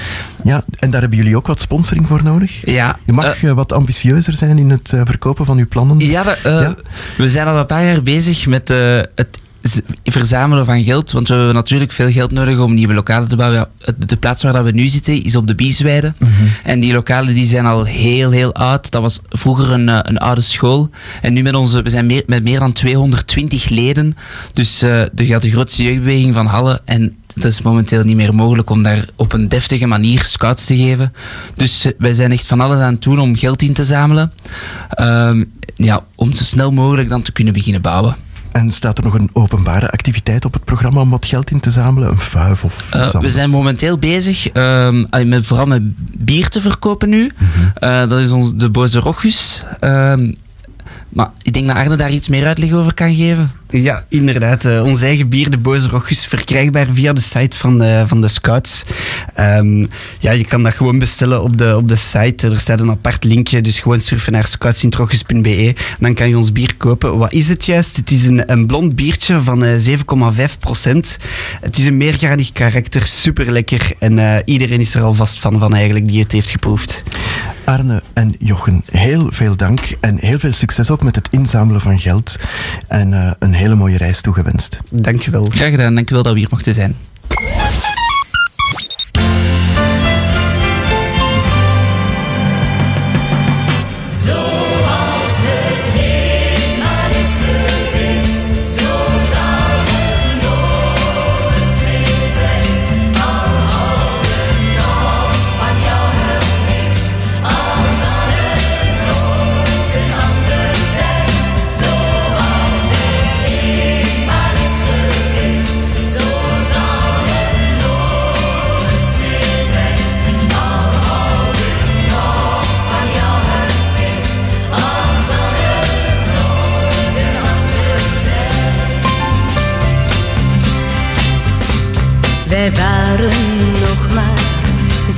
Ja, en daar hebben jullie ook wat sponsoring voor nodig? Ja, Je mag eh, eh, wat ambitieuzer zijn in het eh, verkopen van uw plannen. Ja, dat, eh, Ja? we zijn al een paar jaar bezig met eh, het verzamelen van geld. Want we hebben natuurlijk veel geld nodig om nieuwe lokalen te bouwen. De plaats waar dat we nu zitten is op de Biesweide. En die lokalen die zijn al heel, heel oud. Dat was vroeger een, eh, een oude school. En nu met onze, we zijn meer, met meer dan 220 leden. Dus er gaat de grootste jeugdbeweging van Halle. En het is momenteel niet meer mogelijk om daar op een deftige manier scouts te geven. Dus eh, wij zijn echt van alles aan het doen om geld in te zamelen. Ehm, ja, om zo snel mogelijk dan te kunnen beginnen bouwen. En staat er nog een openbare activiteit op het programma om wat geld in te zamelen? Een fuif of iets Eh, we anders? zijn momenteel bezig, ehm, met, vooral met bier te verkopen nu. Eh, dat is ons, de Boze Rochus. Ehm, maar ik denk dat Arne daar iets meer uitleg over kan geven. Ja, inderdaad. eh, ons eigen bier, de Boze Rochus, verkrijgbaar via de site van, eh, van de Scouts. Ehm, ja, je kan dat gewoon bestellen op de, op de site. Er staat een apart linkje, dus gewoon surfen naar scoutsintrogus.be. Dan kan je ons bier kopen. Wat is het juist? Het is een, een blond biertje van eh 7,5 procent. Het is een meergradig karakter, super lekker. En eh, iedereen is er alvast van, van eigenlijk, die het heeft geproefd. Arne en Jochen, heel veel dank en heel veel succes ook met het inzamelen van geld. En eh, een hele mooie reis toegewenst. Dankjewel. Graag gedaan, dankjewel dat we hier mochten zijn.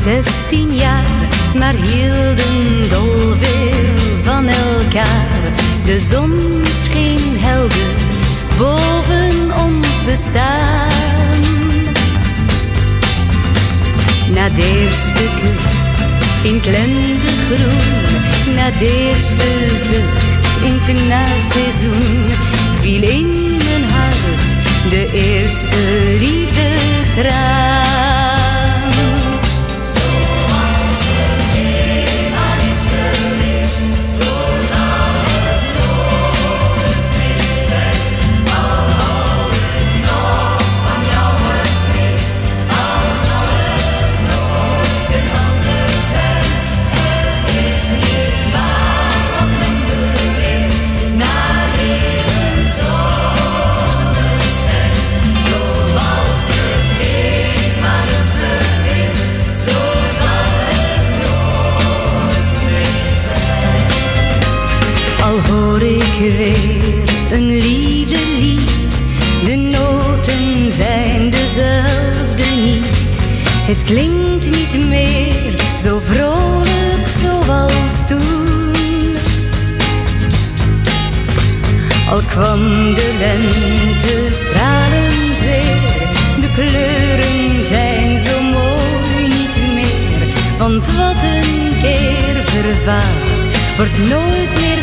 Zestien jaar, maar hielden dolveel van elkaar. De zon scheen helder boven ons bestaan. Na de eerste kus in het lentegroen, na de eerste zucht in het naseizoen, viel in mijn hart de eerste liefde traan. Weer een liefdelied, de noten zijn dezelfde niet. Het klinkt niet meer zo vrolijk zoals toen. Al kwam de lente stralend weer, de kleuren zijn zo mooi niet meer. Want wat een keer vervaagt, wordt nooit meer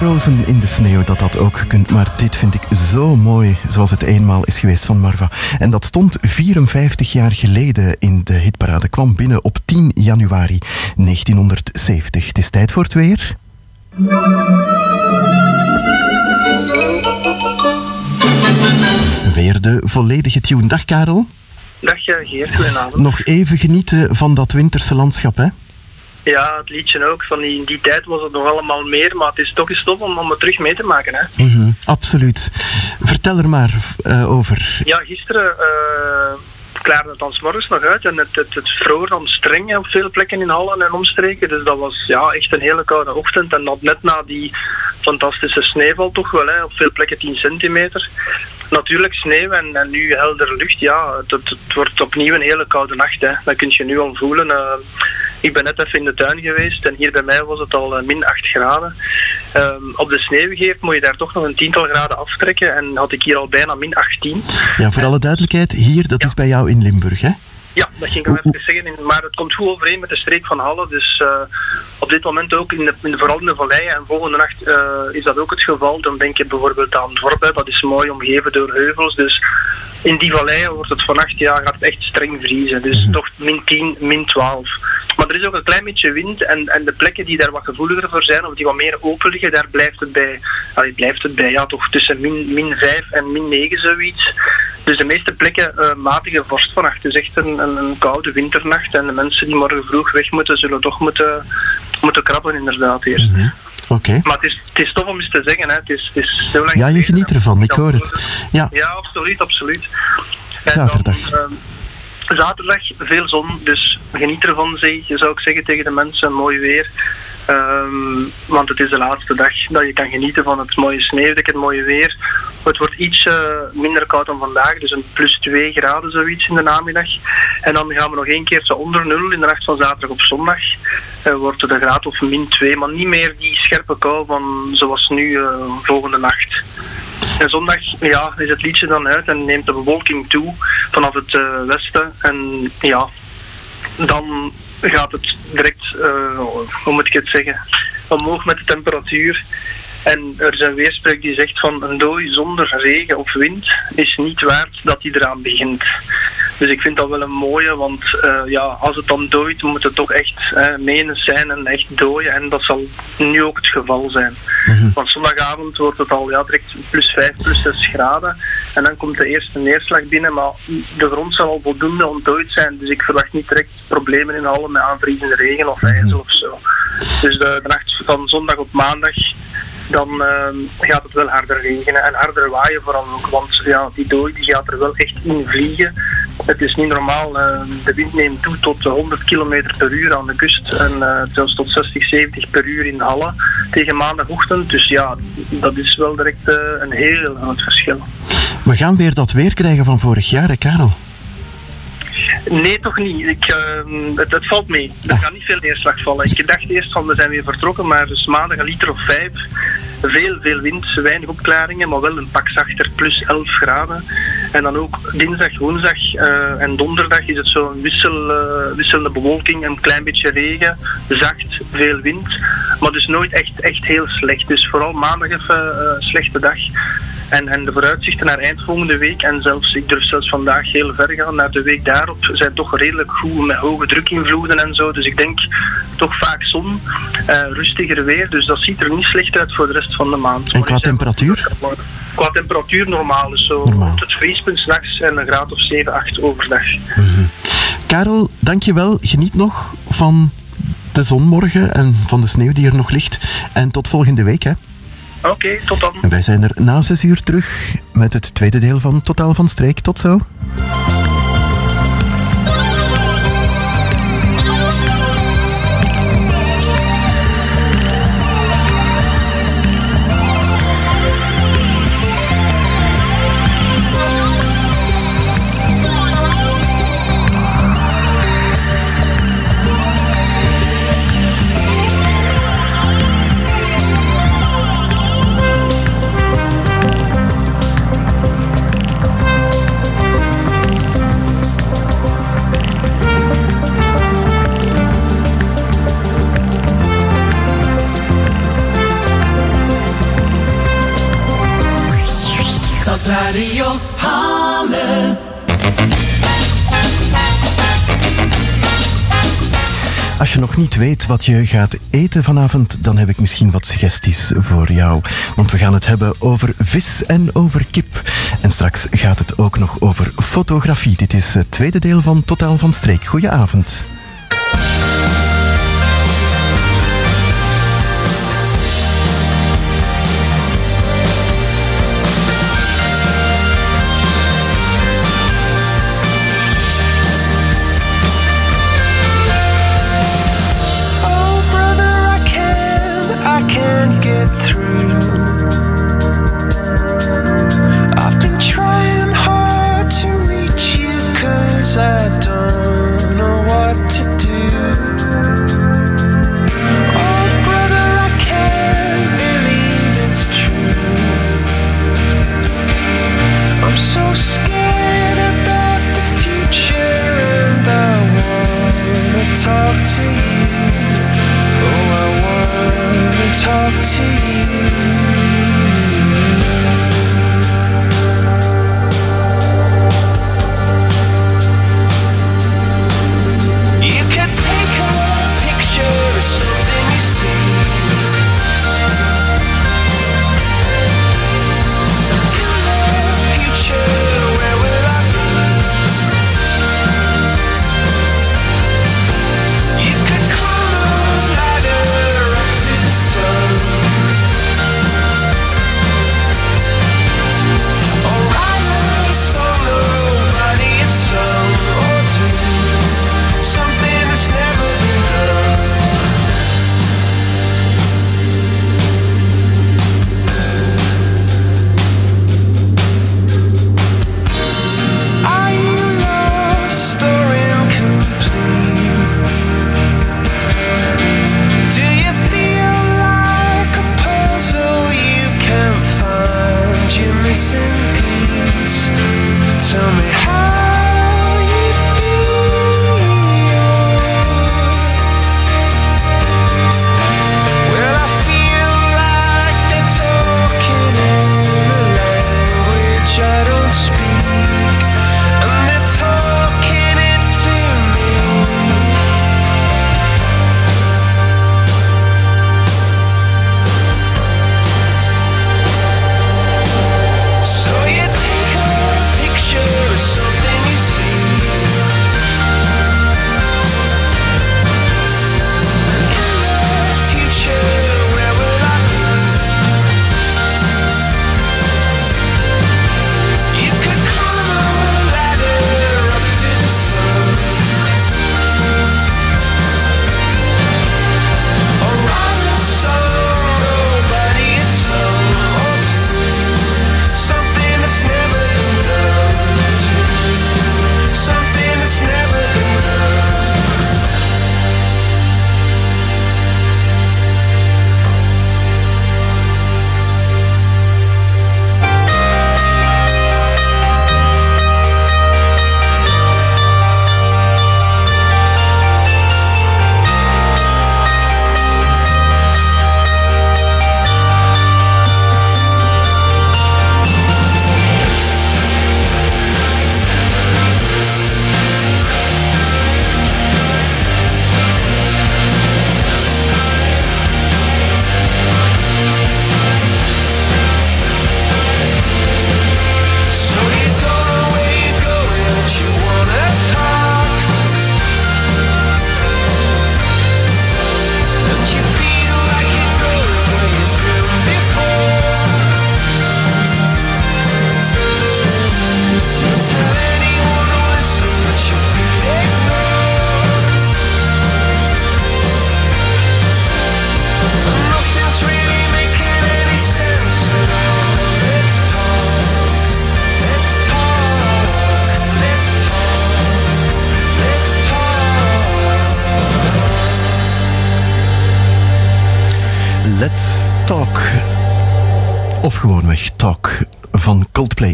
de rozen in de sneeuw dat dat ook kunt. Maar dit vind ik zo mooi, zoals het eenmaal is geweest van Marva. En dat stond 54 jaar geleden in de hitparade. Kwam binnen op 10 januari 1970. Het is tijd voor het weer. Weer de volledige tune. Dag Karel. Dag eh, Geert, goedenavond. Nog even genieten van dat winterse landschap, hè? Ja, het liedje ook. Van die, in die tijd was het nog allemaal meer, maar het is toch eens tof om, om het terug mee te maken. Hè? Mhm, absoluut. Vertel er maar eh, over. Ja, gisteren uh, klaarde het dan morgens nog uit en het, het, het vroor dan streng op veel plekken in Hallen en omstreken. Dus dat was ja, echt een hele koude ochtend en dat net na die fantastische sneeuwval toch wel, hè, op veel plekken 10 centimeter. Natuurlijk sneeuw en, en nu heldere lucht, ja, het, het, wordt opnieuw een hele koude nacht. Hè. Dat kun je nu al voelen. Uh, ik ben net even in de tuin geweest en hier bij mij was het al uh, min 8 graden. Um, op de sneeuwgeef moet je daar toch nog een tiental graden aftrekken en had ik hier al bijna min 18. Ja, voor alle duidelijkheid, hier, dat is bij jou in Limburg, hè? Ja, dat ging ik al even zeggen. Maar het komt goed overeen met de streek van Halle. Dus uh, op dit moment ook, in de, in de, vooral in de valleien. En volgende nacht uh, is dat ook het geval. Dan denk je bijvoorbeeld aan Dorp. Dat is mooi omgeven door heuvels. Dus in die valleien wordt het vannacht, ja, gaat het echt streng vriezen. Dus mm -hmm. toch min 10, min 12. Maar er is ook een klein beetje wind. En, en de plekken die daar wat gevoeliger voor zijn, of die wat meer open liggen, daar blijft het bij, allee, blijft het bij ja, toch tussen min, min 5 en min 9 zoiets. Dus de meeste plekken uh, matige vorst vannacht. Is echt een, een, een, koude winternacht. En de mensen die morgen vroeg weg moeten, zullen toch moeten, moeten krabben inderdaad eerst. Mm -hmm. Okay. Maar het is, het is tof om eens te zeggen. Hè. Het is, het is zo lang ja, je geniet ervan, ik hoor het. Ja, ja absoluut, absoluut. En Zaterdag. Dan, uh, zaterdag veel zon, dus geniet ervan, zeg, zou ik zeggen tegen de mensen. Mooi weer. Um, want het is de laatste dag dat je kan genieten van het mooie sneeuwdek, het mooie weer. Het wordt iets uh, minder koud dan vandaag, dus een plus 2 graden zoiets in de namiddag. En dan gaan we nog één keer zo onder nul in de nacht van zaterdag op zondag. Uh, wordt het een graad of min 2, maar niet meer die scherpe kou van zoals nu uh, volgende nacht. En zondag ja, is het liedje dan uit en neemt de bewolking toe vanaf het westen. En ja, dan gaat het direct, uh, hoe moet ik het zeggen, omhoog met de temperatuur. En er is een weerspreuk die zegt van een dooi zonder regen of wind is niet waard dat hij eraan begint. Dus ik vind dat wel een mooie, want uh, ja, als het dan dooit, moet het toch echt uh, menens zijn en echt dooien. En dat zal nu ook het geval zijn. Mm -hmm. Want zondagavond wordt het al ja, direct plus 5, plus 6 graden. En dan komt de eerste neerslag binnen, maar de grond zal al voldoende ontdooid zijn. Dus ik verwacht niet direct problemen in Halle met aanvriezende regen of ijzel -hmm. of zo. Dus de, de nacht van zondag op maandag dan uh, gaat het wel harder regenen en harder waaien vooral ook. Want ja, die dooi die gaat er wel echt in vliegen. Het is niet normaal. Uh, de wind neemt toe tot 100 km per uur aan de kust en uh, zelfs tot 60, 70 per uur in Halle tegen maandagochtend. Dus ja, dat is wel direct uh, een heel groot verschil. We gaan weer dat weer krijgen van vorig jaar, hè, Karel? Nee, toch niet. Ik, uh, het, het, valt mee. Er gaat niet veel neerslag vallen. Ik dacht eerst van we zijn weer vertrokken, maar dus maandag een liter of vijf. Veel, veel wind, weinig opklaringen, maar wel een pak zachter, plus 11 graden. En dan ook dinsdag, woensdag uh, en donderdag is het zo'n wissel, uh, wisselende bewolking, een klein beetje regen, zacht, veel wind. Maar dus nooit echt, echt heel slecht. Dus vooral maandag even een slechte dag. En, en de vooruitzichten naar eind volgende week en zelfs, ik durf zelfs vandaag heel ver gaan, naar de week daarop, zijn toch redelijk goed met hoge drukinvloeden en zo. Dus ik denk toch vaak zon, uh, rustiger weer. Dus dat ziet er niet slecht uit voor de rest van de maand. En qua temperatuur? Qua temperatuur normaal, dus zo normaal. rond het vriespunt s'nachts en een graad of 7, 8 overdag. Mm -hmm. Karel, dankjewel. Geniet nog van de zon morgen en van de sneeuw die er nog ligt. En tot volgende week, hè. Oké, tot dan. Wij zijn er na zes uur terug met het tweede deel van Totaal van Streek. Tot zo. Je nog niet weet wat je gaat eten vanavond, dan heb ik misschien wat suggesties voor jou. Want we gaan het hebben over vis en over kip. En straks gaat het ook nog over fotografie. Dit is het tweede deel van Totaal van Streek. Goedenavond. Through.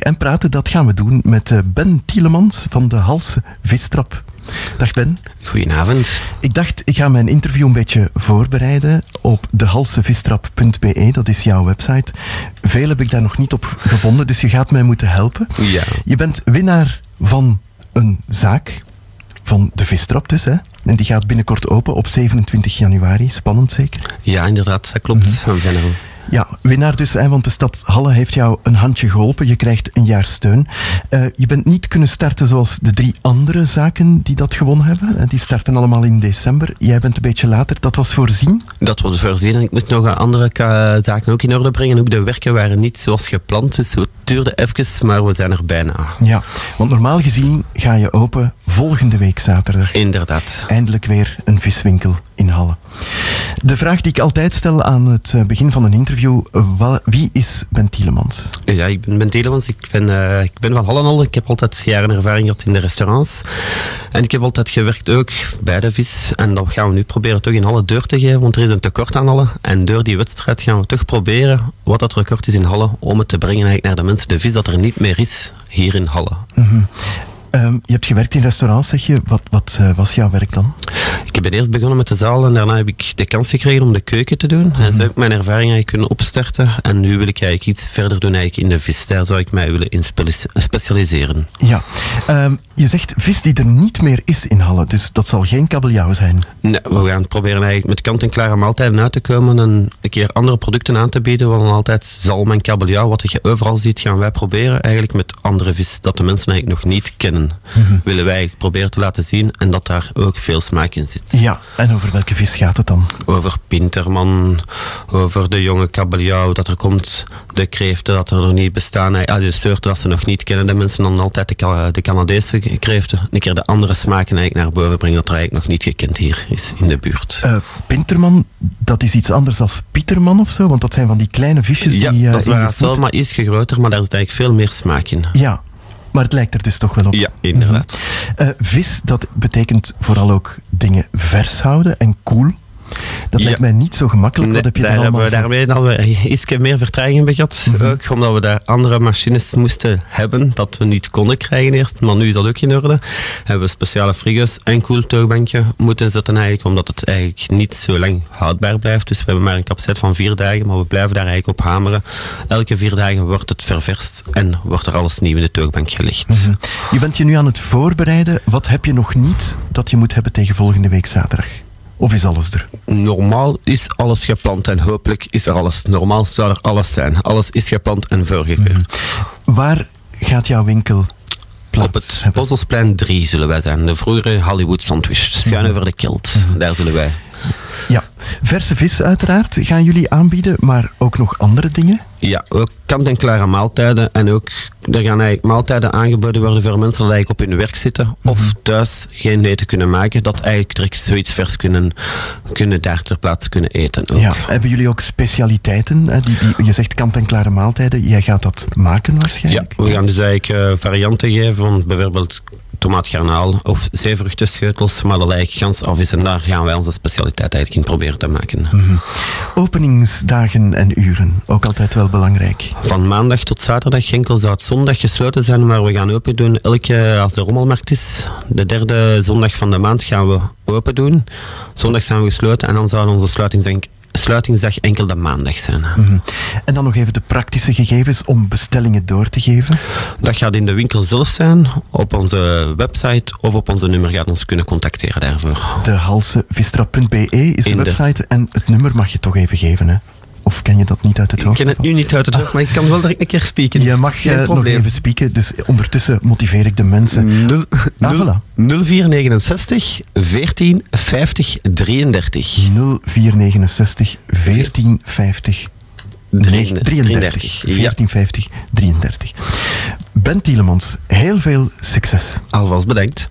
En praten, dat gaan we doen met eh, Ben Tielemans van de Halse Vistrap. Dag Ben. Goedenavond. Ik dacht, ik ga mijn interview een beetje voorbereiden op dehalsevistrap.be. Dat is jouw website. Veel heb ik daar nog niet op gevonden, dus je gaat mij moeten helpen. Ja. Je bent winnaar van een zaak van de Vistrap dus. Hè? En die gaat binnenkort open op 27 januari. Spannend zeker? Ja, inderdaad, dat klopt. Er Ja, winnaar dus, hè, want de stad Halle heeft jou een handje geholpen. Je krijgt een jaar steun. Eh, je bent niet kunnen starten zoals de drie andere zaken die dat gewonnen hebben. Eh, Die starten allemaal in december. Jij bent een beetje later. Dat was voorzien? Dat was voorzien. Ik moest nog andere ka- zaken ook in orde brengen. Ook de werken waren niet zoals gepland, dus het duurde even, maar we zijn er bijna. Ja, want normaal gezien ga je open volgende week zaterdag. Inderdaad. Eindelijk weer een viswinkel in Halle. De vraag die ik altijd stel aan het eh, begin van een interview, eh, wie is Ben Tielemans? Ja, ik ben Ben Telemans. Ik ben, eh, ik ben van. Ik heb altijd jaren ervaring gehad in de restaurants. En ik heb altijd gewerkt ook bij de vis. En dat gaan we nu proberen toch in Halle deur te geven, want er is een tekort aan Halle. En door die wedstrijd gaan we toch proberen wat dat record is in Halle, om het te brengen eigenlijk naar de mensen. De vis dat er niet meer is hier in Halle. Mhm. Ehm, je hebt gewerkt in restaurants, zeg je. Wat, wat eh, was jouw werk dan? Ik ben eerst begonnen met de zaal en daarna heb ik de kans gekregen om de keuken te doen. En zo heb ik mijn ervaring eigenlijk kunnen opstarten. En nu wil ik eigenlijk iets verder doen eigenlijk in de vis. Daar zou ik mij willen in specialiseren. Ja, Ehm, je zegt vis die er niet meer is in Halle, dus dat zal geen kabeljauw zijn. Nee, we gaan proberen eigenlijk met kant-en-klare maaltijden uit te komen en een keer andere producten aan te bieden. Gaan altijd zalm en kabeljauw, wat je overal ziet, gaan wij proberen eigenlijk met andere vis dat de mensen eigenlijk nog niet kennen. Mhm. Willen wij proberen te laten zien en dat daar ook veel smaak in zit. Ja, en over welke vis gaat het dan? Over Pinterman, over de jonge kabeljauw dat er komt, de kreeften dat er nog niet bestaan. Ah, de soorten dat ze nog niet kennen, de mensen dan altijd de, de Canadese kreeften. Een keer de andere smaken eigenlijk naar boven brengen dat er eigenlijk nog niet gekend hier is in de buurt. Eh, Pinterman, dat is iets anders dan Pieterman of zo, want dat zijn van die kleine visjes Ja, die eh, dat is hetzelfde, maar iets groter, maar daar zit eigenlijk veel meer smaak in. Ja, maar het lijkt er dus toch wel op. Ja, inderdaad. Eh, vis, dat betekent vooral ook dingen vers houden en koel. Dat Ja. lijkt mij niet zo gemakkelijk. Wat heb je daar daar allemaal hebben we iets meer vertraging hebben gehad. Mhm. Ook omdat we daar andere machines moesten hebben, dat we niet konden krijgen eerst. Maar nu is dat ook in orde. Hebben we speciale frigo's en koeltoogbankje moeten zetten eigenlijk, omdat het eigenlijk niet zo lang houdbaar blijft. Dus we hebben maar een capaciteit van vier dagen, maar we blijven daar eigenlijk op hameren. Elke vier dagen wordt het ververst en wordt er alles nieuw in de toogbank gelegd. Mhm. Je bent je nu aan het voorbereiden. Wat heb je nog niet dat je moet hebben tegen volgende week zaterdag? Of is alles er? Normaal is alles gepland en hopelijk is er alles. Normaal zou er alles zijn. Alles is gepland en voorgekeurd. Waar gaat jouw winkel Op het Bosselsplein 3 zullen wij zijn. De vroegere Hollywood Sandwich. Schuin over de kilt. Daar zullen wij. Ja, verse vis uiteraard gaan jullie aanbieden, maar ook nog andere dingen. Ja, ook kant-en-klare maaltijden. En ook, er gaan eigenlijk maaltijden aangeboden worden voor mensen die eigenlijk op hun werk zitten. Of thuis geen eten kunnen maken. Dat eigenlijk direct zoiets vers kunnen, kunnen daar ter plaatse kunnen eten. Ook. Ja, hebben jullie ook specialiteiten? hè, Die, die, je zegt kant-en-klare maaltijden. Jij gaat dat maken waarschijnlijk? We gaan dus eigenlijk eh, varianten geven van bijvoorbeeld tomaatgarnaal of zeevruchtenscheutels, maar dat lijkt gans af is. En daar gaan wij onze specialiteit eigenlijk in proberen te maken. Mhm. Openingsdagen en uren, ook altijd wel belangrijk. Van maandag tot zaterdag, enkel zou het zondag gesloten zijn, maar we gaan open doen elke, als de rommelmarkt is. De derde zondag van de maand gaan we open doen. Zondag zijn we gesloten en dan zou onze sluitingsdag, sluitingsdag enkel de maandag zijn. Mhm. En dan nog even de praktische gegevens om bestellingen door te geven. Dat gaat in de winkel zelf zijn, op onze website of op onze nummer gaat ons kunnen contacteren daarvoor. De halsevistra.be is de de- website en het nummer mag je toch even geven. Hè? Of ken je dat niet uit het Ik hoofd? ken het nu niet uit het hoofd, maar ik kan wel direct een keer spieken. Je mag eh, nog even spieken, dus ondertussen motiveer ik de mensen. Nul- Ah, nul- voilà. 0469 14 50 33. 0469 1450 33. 33. Ja. 1450 33. Ben Tielemans, heel veel succes. Alvast bedankt.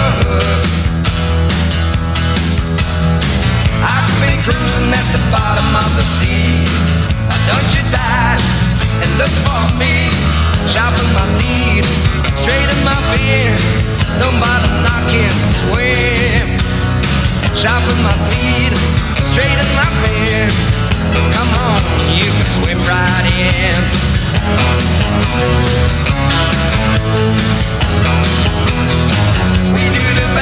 hook. I've been cruising at the bottom of the sea. Don't you dive and look for me? Sharpen my straighten my. Don't bother knocking, swim. Sharpen my feet, straighten my. Come on, you can swim right in.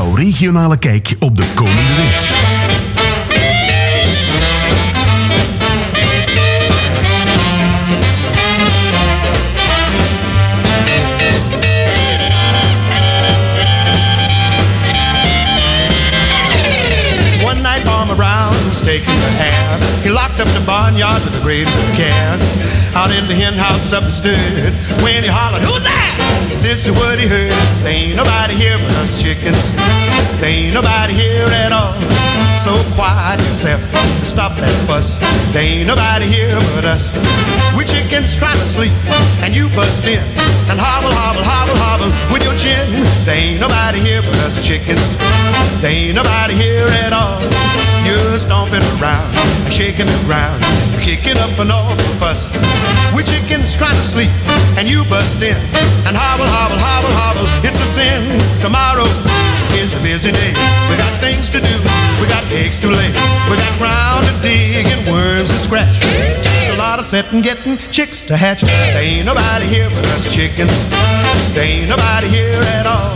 Jouw regionale kijk op de komende week. Barnyard with the greatest of care. Out in the hen house up and stood. When he hollered, Who's that? This is what he heard. There ain't nobody here but us chickens. There ain't nobody here at all. So quiet yourself. Stop that fuss. There ain't nobody here but us. We chickens trying to sleep, and you bust in and hobble, hobble, hobble, hobble with your chin. There ain't nobody here but us chickens. There ain't nobody here at all. You're stomping around and shaking the ground. You're kicking up an awful fuss. We chickens trying to sleep, and you bust in and hobble, hobble, hobble, hobble. It's a sin. Tomorrow is a busy day. We got things to do. We got eggs to lay. We got ground to dig and worms to scratch. It takes a lot of setting, getting chicks to hatch. There ain't nobody here but us chickens. There ain't nobody here at all.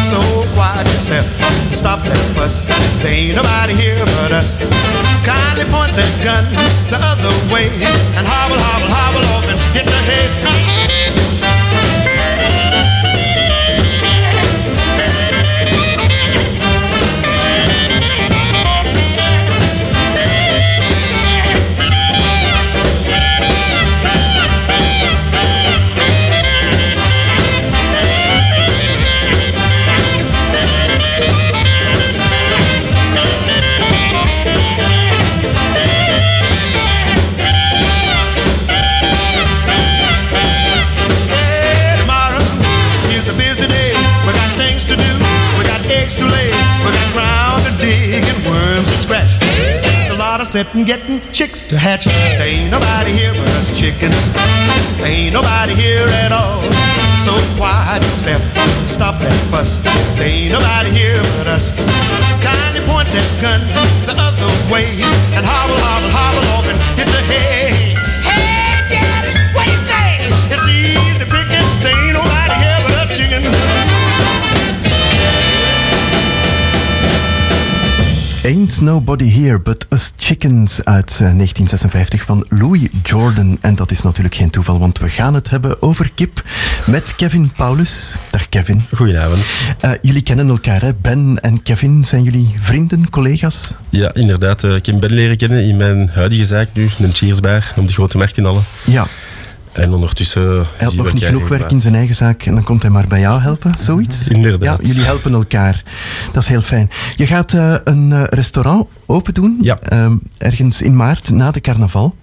So quiet yourself. Stop that fuss. There ain't nobody here but us. Kindly point that gun the other way and hobble, hobble, hobble off and hit the head. Setting, getting chicks to hatch. There ain't nobody here but us chickens. There ain't nobody here at all. So quiet yourself. Stop that fuss. There ain't nobody here but us. Kindly point that gun the other way and hobble, hobble, hobble off and hit the hay. Ain't Nobody Here But Us Chickens uit eh, 1956 van Louis Jordan. En dat is natuurlijk geen toeval, want we gaan het hebben over kip met Kevin Paulus. Dag Kevin. Goedenavond. Eh, jullie kennen elkaar, hè? Ben en Kevin. Zijn jullie vrienden, collega's? Ja, inderdaad. eh, Ik heb Ben leren kennen in mijn huidige zaak nu, een cheersbar, op de Grote Markt in Alle. Ja. En ondertussen... Hij had nog niet genoeg werk in zijn eigen zaak en dan komt hij maar bij jou helpen, zoiets? Inderdaad. Ja, jullie helpen elkaar. Dat is heel fijn. Je gaat eh, een eh, restaurant open doen, ehm, ergens in maart, na de carnaval.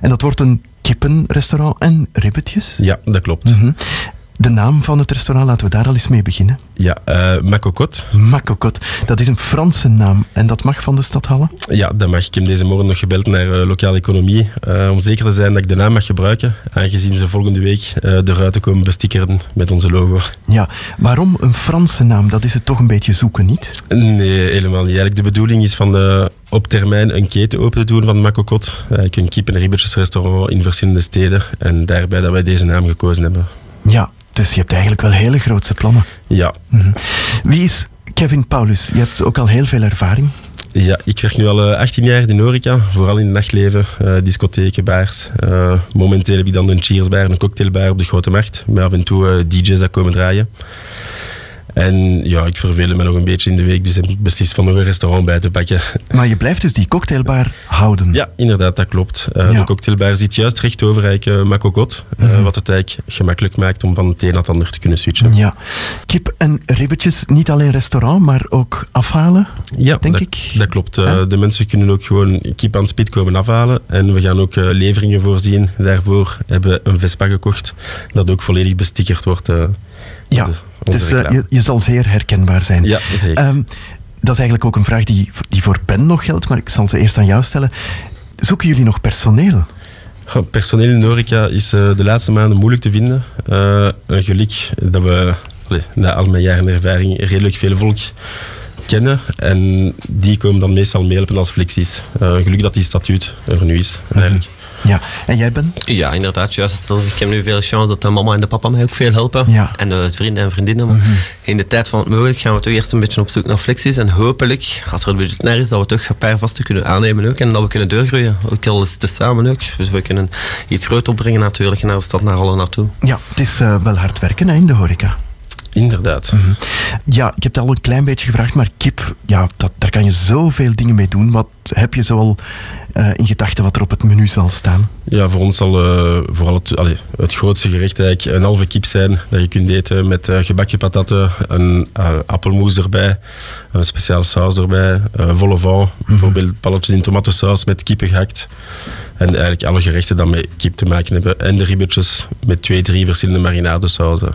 En dat wordt een kippenrestaurant en ribbetjes. Ja, dat klopt. Mhm. De naam van het restaurant, laten we daar al eens mee beginnen. Ja, eh Macocot. Macocot, dat is een Franse naam en dat mag van de stad Halle? Ja, dat mag. Ik heb deze morgen nog gebeld naar eh, lokale economie eh, om zeker te zijn dat ik de naam mag gebruiken, aangezien ze volgende week de ruiten komen bestickeren met onze logo. Ja, waarom een Franse naam? Dat is het toch een beetje zoeken, niet? Nee, helemaal niet. Eigenlijk de bedoeling is van op termijn een keten open te doen van Macocot. Eigenlijk een kip- en ribbetjesrestaurant in verschillende steden. En daarbij dat wij deze naam gekozen hebben. Ja, dus je hebt eigenlijk wel hele grootse plannen. Ja. Mhm. Wie is Kevin Paulus? Je hebt ook al heel veel ervaring. Ja, ik werk nu al eh, 18 jaar in horeca, vooral in het nachtleven, eh, discotheken, bars. Eh, momenteel heb ik dan een cheersbar, een cocktailbar op de Grote Markt, met af en toe eh, DJ's dat komen draaien. En ja, ik verveel me nog een beetje in de week, dus heb ik beslist van nog een restaurant bij te pakken. Maar je blijft dus die cocktailbar houden. Ja, inderdaad, dat klopt. Eh, Ja. De cocktailbar zit juist recht over eigenlijk, uh, Macocot, eh, Mhm. wat het eigenlijk gemakkelijk maakt om van het een naar het ander te kunnen switchen. Ja. Kip en ribbetjes, niet alleen restaurant, maar ook afhalen, Ja, denk dat, ik. dat klopt. Eh, De mensen kunnen ook gewoon kip aan spit komen afhalen. En we gaan ook eh, leveringen voorzien. Daarvoor hebben we een Vespa gekocht, dat ook volledig bestickerd wordt. Ja, dus eh, je, je zal zeer herkenbaar zijn. Ja, zeker. Ehm, dat is eigenlijk ook een vraag die, die voor Ben nog geldt, maar ik zal ze eerst aan jou stellen. Zoeken jullie nog personeel? Personeel in de horeca is eh, de laatste maanden moeilijk te vinden. Eh, een geluk dat we na al mijn jaren ervaring redelijk veel volk kennen. En die komen dan meestal meehelpen als flexies. Een geluk dat die statuut er nu is. Eigenlijk. Ja, en jij Ben? Ja, inderdaad, juist. Ik heb nu veel chance dat de mama en de papa mij ook veel helpen. Ja. En de vrienden en vriendinnen. Maar in de tijd van het mogelijk gaan we toch eerst een beetje op zoek naar flexies. En hopelijk, als er het budget naar is, dat we toch een paar vaste kunnen aannemen ook. En dat we kunnen doorgroeien. Ook al is het samen ook. Dus we kunnen iets groot opbrengen natuurlijk naar de stad, naar alle naartoe. Ja, het is eh, wel hard werken hè, in de horeca. Inderdaad. Ja, ik heb het al een klein beetje gevraagd, maar kip, ja, dat, daar kan je zoveel dingen mee doen. Wat heb je zoal eh, in gedachten wat er op het menu zal staan? Ja, voor ons zal eh, vooral het, allee, het grootste gerecht eigenlijk een halve kip zijn dat je kunt eten met eh, gebakken patatten, een appelmoes erbij, een speciale saus erbij, volle vent, bijvoorbeeld palletjes in tomatensaus met kippen gehakt. En eigenlijk alle gerechten die met kip te maken hebben. En de ribbetjes met twee, drie verschillende marinadesauzen.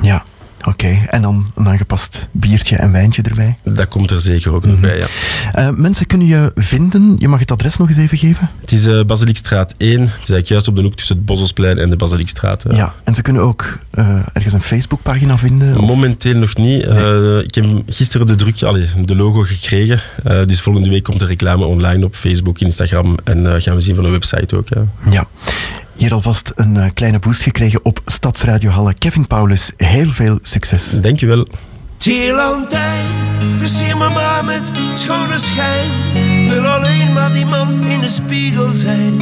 Ja, oké. En dan een aangepast biertje en wijntje erbij. Dat komt er zeker ook nog bij, ja. Eh, mensen kunnen je vinden. Je mag het adres nog eens even geven. Het is eh Basiliekstraat 1. Het is eigenlijk juist op de hoek tussen het Bosselsplein en de Basiliekstraat. eh. Ja, en ze kunnen ook eh, ergens een Facebookpagina vinden. of- Momenteel nog niet. Ik heb gisteren de druk, allee, de logo gekregen. Dus volgende week komt de reclame online op Facebook, Instagram en gaan we zien van de website ook. Ja. Ja. Hier alvast een eh, kleine boost gekregen op Stadsradio Halle. Kevin Paulus, heel veel succes. Dankjewel. Tierlantijn, versier me maar met schone schijn. Wil alleen maar die man in de spiegel zijn.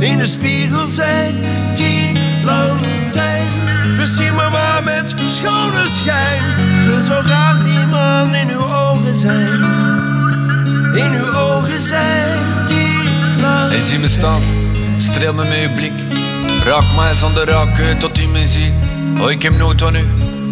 In de spiegel zijn, tierlantijn. Versier me maar met schone schijn. Wil zo graag die man in uw ogen zijn. In uw ogen zijn, tierlantijn. Hij ziet me staan, streel me met uw blik. Raak mij zonder raken tot u me ziet. Oh, ik heb nood aan u,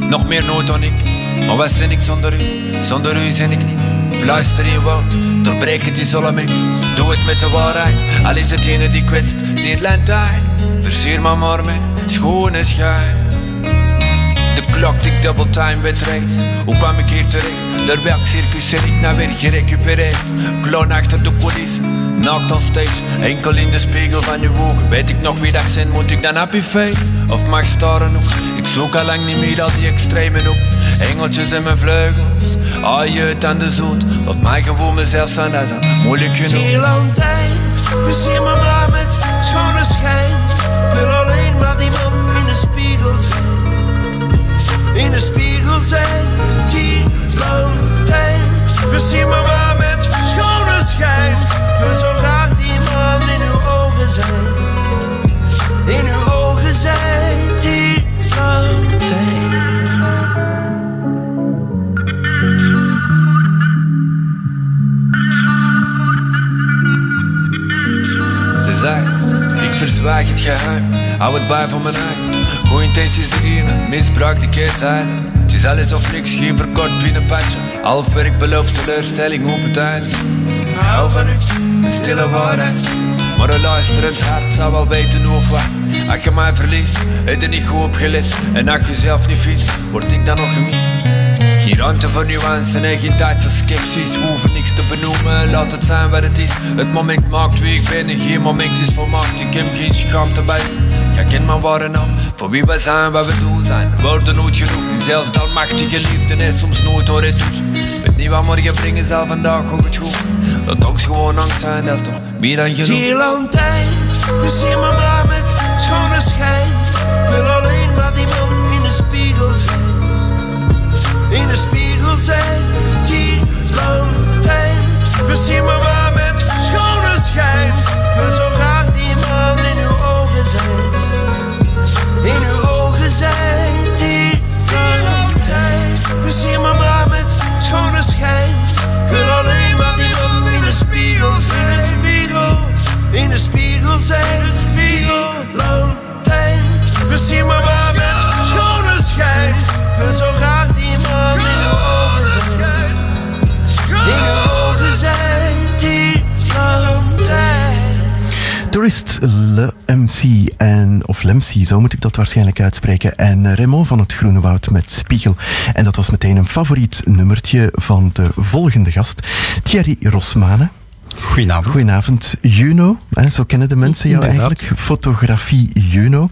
nog meer nood aan ik. Maar wat ben ik zonder u? Zonder u zijn ik niet. Fluister in woud, doorbreek het isolement. Doe het met de waarheid, al is het ene die kwetst. Tierlantijn, versier me maar met schone schijn. De klok tikt double time wedstrijd. Hoe kwam ik hier terecht? Daar welk circus er ik nou weer gerecupereerd? Clown achter de coulissen, naakt on stage. Enkel in de spiegel van uw ogen. Weet ik nog wie dat zijn? Moet ik dan happy face? Of mag staren nog? Ik zoek al lang niet meer al die extremen op. Engeltjes in mijn vleugels. Ah, je tanden zoet. Laat mij gewoon mezelf zijn, dat is al moeilijk genoeg. Tierlantijn, versier me maar met schone schijn. Wil alleen maar die man in de spiegel in de spiegel zijn. die van we zien mama met schone schijf. We zo graag die man in uw ogen zijn. In uw ogen zijn, die van tijd. Ze zei, ik verzwijg het geheim, hou het bij van mijn eigen Goeie intenties degene, misbruik de keerzijde. Het is alles of niks, geen verkort binnenpatje Half werk belooft teleurstelling op het einde Hou van u, de stille waarheid. Maar een luisterend hart zou wel weten hoe of wat. Als je mij verliest, heb je niet goed opgelet. En als je zelf niet vindt, word ik dan nog gemist. Geen ruimte voor nuance en geen tijd voor sceptisch We hoeven niks te benoemen, laat het zijn wat het is. Het moment maakt wie ik ben en geen moment is volmaakt Ik heb geen schaamte bij Ga ken mijn ware naam. Voor wie wij zijn, wat we doen zijn. Woorden nooit genoeg En zelfs dat machtige liefde is soms nooit hoor dus Weet niet wat morgen brengen zal vandaag ook het goed. Dat angst gewoon angst zijn, dat is toch meer dan genoeg. Chilantijn, versier me maar met schone schijn. Wil alleen maar die man in de spiegel zijn. In de spiegel zijn, Chilantijn, versier me maar met schone schijn. Wil zo in de spiegel zijn. De spiegel, lantijn. Versier me maar met schone schijn. Wil zo graag die man in de ogen zijn. In de ogen zijn, die lantijn. Tourist Le MC, en, of Lemcy, zo moet ik dat waarschijnlijk uitspreken. En Raymond van het Groene Woud met Spiegel. En dat was meteen een favoriet nummertje van de volgende gast, Thierry Rosmane. Goedenavond. Goedenavond. Juno, hè, zo kennen de mensen jou Inderdaad. eigenlijk. Fotografie Juno.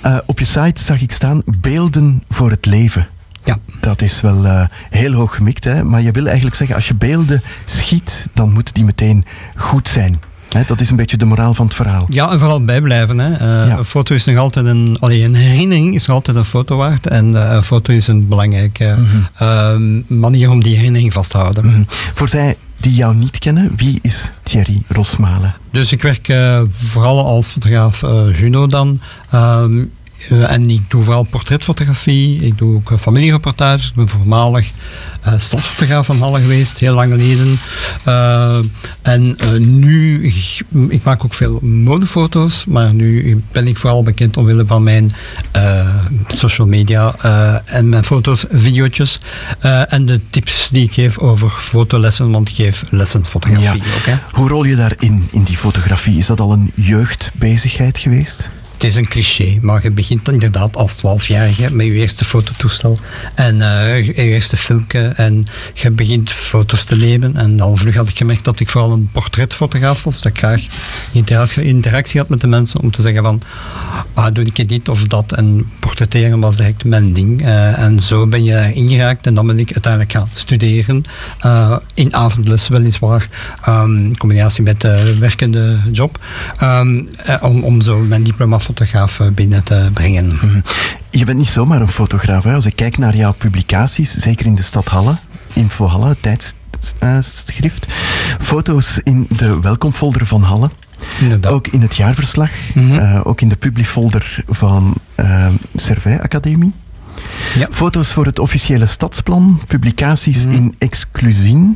Eh, op je site zag ik staan beelden voor het leven. Ja. Dat is wel eh, heel hoog gemikt, hè? maar je wil eigenlijk zeggen, als je beelden schiet, dan moeten die meteen goed zijn. Hè, dat is een beetje de moraal van het verhaal. Ja, en vooral bijblijven. Hè. Eh, Een foto is nog altijd een... Allee, een herinnering is nog altijd een foto waard. En een foto is een belangrijke eh, manier om die herinnering vast te houden. Mhm. Voor zij die jou niet kennen, wie is Thierry Rosmalen? Dus ik werk eh, vooral als fotograaf eh, Juno dan. Ehm, eh, en ik doe vooral portretfotografie. Ik doe ook eh, familiereportages. Ik ben voormalig eh, stadsfotograaf van Halle geweest, heel lang geleden. En nu, ik, ik maak ook veel modefoto's, maar nu ben ik vooral bekend omwille van mijn social media en mijn foto's, video's en de tips die ik geef over fotolessen, want ik geef lessen fotografie ook. Hè. Hoe rol je daarin, in die fotografie? Is dat al een jeugdbezigheid geweest? Het is een cliché, maar je begint inderdaad als 12-jarige met je eerste fototoestel en eh, je eerste filmpje en je begint foto's te nemen. En al vlug had ik gemerkt dat ik vooral een portretfotograaf was, dat ik graag interactie, had met de mensen om te zeggen van, ah, doe ik dit of dat. En portretteren was direct mijn ding. Eh, en zo ben je daarin geraakt en dan ben ik uiteindelijk gaan studeren, eh, in avondles weliswaar, ehm, in combinatie met de werkende job, ehm, eh, om, om zo mijn diploma fotograaf eh, binnen te brengen. Mhm. Je bent niet zomaar een fotograaf. Hè? Als ik kijk naar jouw publicaties, zeker in de stad Halle, Info Halle, tijdschrift, foto's in de welkomfolder van Halle. Ook in het jaarverslag, eh, ook in de publifolder van uh, Servais Academie. Foto's voor het officiële stadsplan, publicaties in Exclusine.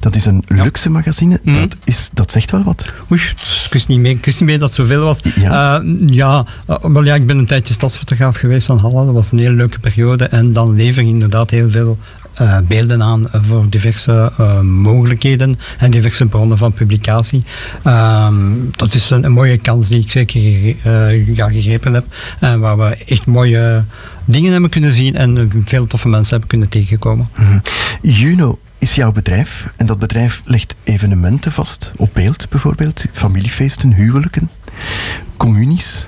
Dat is een luxe magazine. Dat, is, dat zegt wel wat. Oei, dus ik wist niet meer, ik wist niet meer dat het zoveel was. Ja, ja, eh, wel ja, ik ben een tijdje stadsfotograaf geweest van Halle. Dat was een hele leuke periode. En dan lever ik inderdaad heel veel eh, beelden aan voor diverse eh, mogelijkheden en diverse bronnen van publicatie. Ehm, dat is een, mooie kans die ik zeker eh, ja, gegrepen heb. En waar we echt mooie dingen hebben kunnen zien en veel toffe mensen hebben kunnen tegenkomen. Mhm. Juno is jouw bedrijf en dat bedrijf legt evenementen vast, op beeld bijvoorbeeld, familiefeesten, huwelijken, communies.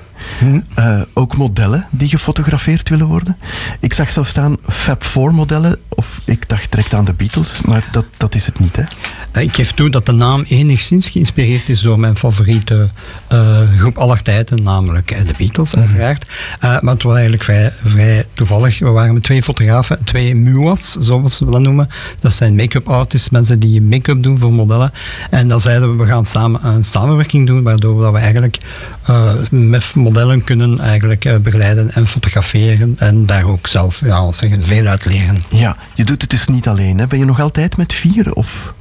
Eh, ook modellen die gefotografeerd willen worden. Ik zag zelf staan Fab Four modellen, of ik dacht direct aan de Beatles, maar dat, dat is het niet, hè? Eh, Ik geef toe dat de naam enigszins geïnspireerd is door mijn favoriete eh, groep aller tijden, namelijk de Beatles, uiteraard. Eh, maar het was eigenlijk vrij, vrij toevallig. We waren met twee fotografen, twee MUA's, zoals we dat noemen. Dat zijn make-up artists, mensen die make-up doen voor modellen. En dan zeiden we, we gaan samen een samenwerking doen, waardoor dat we eigenlijk met modellen kunnen eigenlijk eh, begeleiden en fotograferen en daar ook zelf ja, zeggen, veel uit leren. Ja, je doet het dus niet alleen, hè? Ben je nog altijd met vier? Of?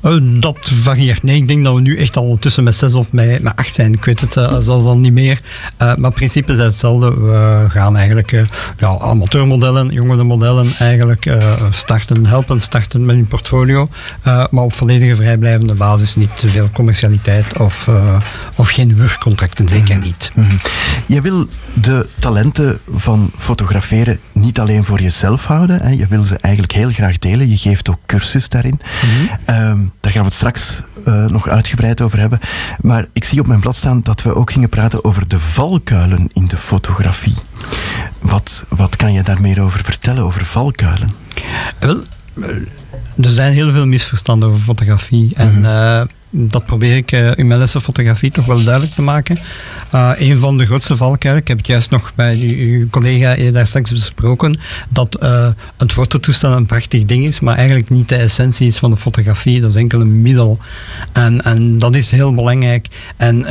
Eh, dat varieert. Nee, ik denk dat we nu echt al tussen met zes of met, met acht zijn. Ik weet het uh, zelfs al niet meer. Uh, maar het principe is hetzelfde. We gaan eigenlijk ja, amateurmodellen, jongere modellen eigenlijk starten, helpen starten met hun portfolio. maar op volledige vrijblijvende basis. Niet te veel commercialiteit of, of geen werkcontracten, zeker niet. Mm -hmm. Je wil de talenten van fotograferen niet alleen voor jezelf houden. Hè. Je wil ze eigenlijk heel graag delen. Je geeft ook cursus daarin. Mm -hmm. um, daar gaan we het straks uh, nog uitgebreid over hebben. Maar ik zie op mijn blad staan dat we ook gingen praten over de valkuilen in de fotografie. Wat, wat kan je daar meer over vertellen, over valkuilen? Wel, er zijn heel veel misverstanden over fotografie. Mm -hmm. En uh, dat probeer ik uh, in mijn lessen fotografie toch wel duidelijk te maken. Uh, een van de grootste valkuilen, ik heb het juist nog bij uw, collega daar straks besproken, dat uh, het fototoestel een prachtig ding is, maar eigenlijk niet de essentie is van de fotografie. Dat is enkel een middel. En, en dat is heel belangrijk. En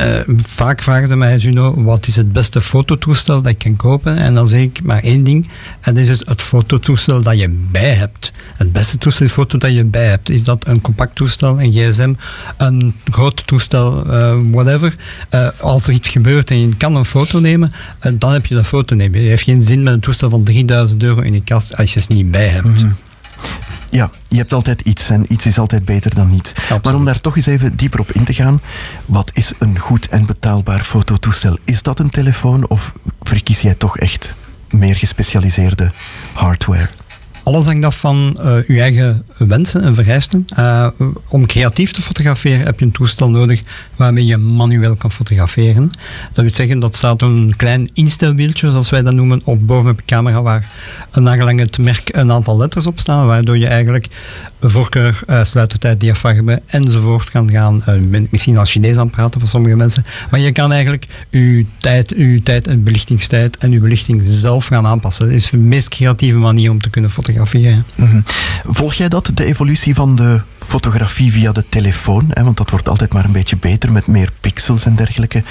vaak vragen ze mij, Juno, wat is het beste fototoestel dat ik kan kopen? En dan zeg ik maar één ding, en dat is het fototoestel dat je bij hebt. Het beste toestel is foto dat je bij hebt. Is dat een compact toestel, een gsm, een groot toestel, uh, whatever. Uh, als er iets gebeurt en je kan een foto nemen, uh, dan heb je dat foto nemen. Je heeft geen zin met een toestel van 3000 euro in je kast als je het niet bij hebt. Mm -hmm. Ja, je hebt altijd iets en iets is altijd beter dan niets. Absoluut. Maar om daar toch eens even dieper op in te gaan, wat is een goed en betaalbaar fototoestel? Is dat een telefoon of verkies jij toch echt meer gespecialiseerde hardware? Alles hangt af van uh, uw eigen wensen en vereisten. Uh, om creatief te fotograferen heb je een toestel nodig waarmee je manueel kan fotograferen. Dat wil zeggen, dat staat een klein instelwieltje, zoals wij dat noemen, op boven op de camera, waar nagelang het merk een aantal letters op staan, waardoor je eigenlijk voorkeur, uh, sluitertijd, diafragme enzovoort kan gaan. Misschien als Chinees aan praten voor sommige mensen. Maar je kan eigenlijk uw tijd, uw tijd en belichtingstijd en uw belichting zelf gaan aanpassen. Dat is de meest creatieve manier om te kunnen fotograferen. -hmm. Volg jij dat, de evolutie van de fotografie via de telefoon? Hè? Want dat wordt altijd maar een beetje beter met meer pixels en dergelijke.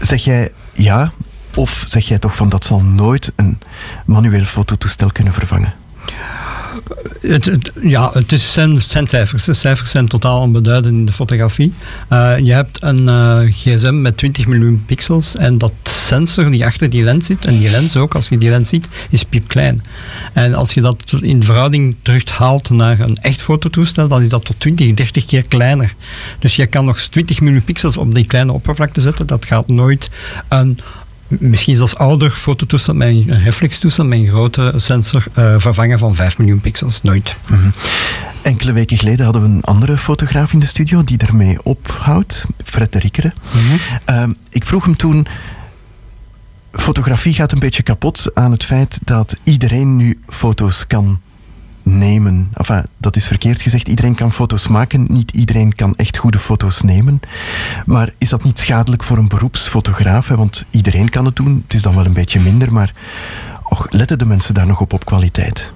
Zeg jij ja? Of zeg jij toch van dat zal nooit een manueel fototoestel kunnen vervangen? Ja, het is zijn, cijfers. De cijfers zijn totaal onbeduidend in de fotografie. Uh, je hebt een uh, gsm met 20 miljoen pixels en dat sensor die achter die lens zit, en die lens ook, als je die lens ziet, is piepklein. En als je dat in verhouding terughaalt naar een echt fototoestel, dan is dat tot 20, 30 keer kleiner. Dus je kan nog 20 miljoen pixels op die kleine oppervlakte zetten. Dat gaat nooit een misschien zelfs ouder fototoestel met een reflextoestel met een grote sensor uh, vervangen van 5 miljoen pixels. Nooit. Mm -hmm. Enkele weken geleden hadden we een andere fotograaf in de studio die ermee ophoudt, Fred de Riekere. Mm -hmm. uh, ik vroeg hem toen. Fotografie gaat een beetje kapot aan het feit dat iedereen nu foto's kan nemen. Enfin, dat is verkeerd gezegd. Iedereen kan foto's maken, niet iedereen kan echt goede foto's nemen. Maar is dat niet schadelijk voor een beroepsfotograaf? Hè? Want iedereen kan het doen. Het is dan wel een beetje minder, maar och, letten de mensen daar nog op op kwaliteit?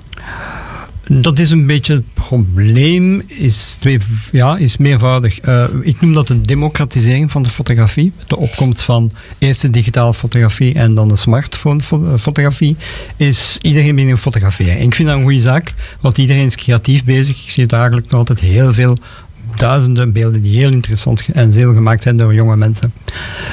Dat is een beetje het probleem, is, twee, ja, is meervoudig. Uh, ik noem dat een democratisering van de fotografie. De opkomst van eerst de digitale fotografie en dan de smartphone fotografie. Is iedereen binnen fotograferen. En ik vind dat een goede zaak, want iedereen is creatief bezig. Ik zie dagelijks nog altijd heel veel duizenden beelden die heel interessant en heel gemaakt zijn door jonge mensen.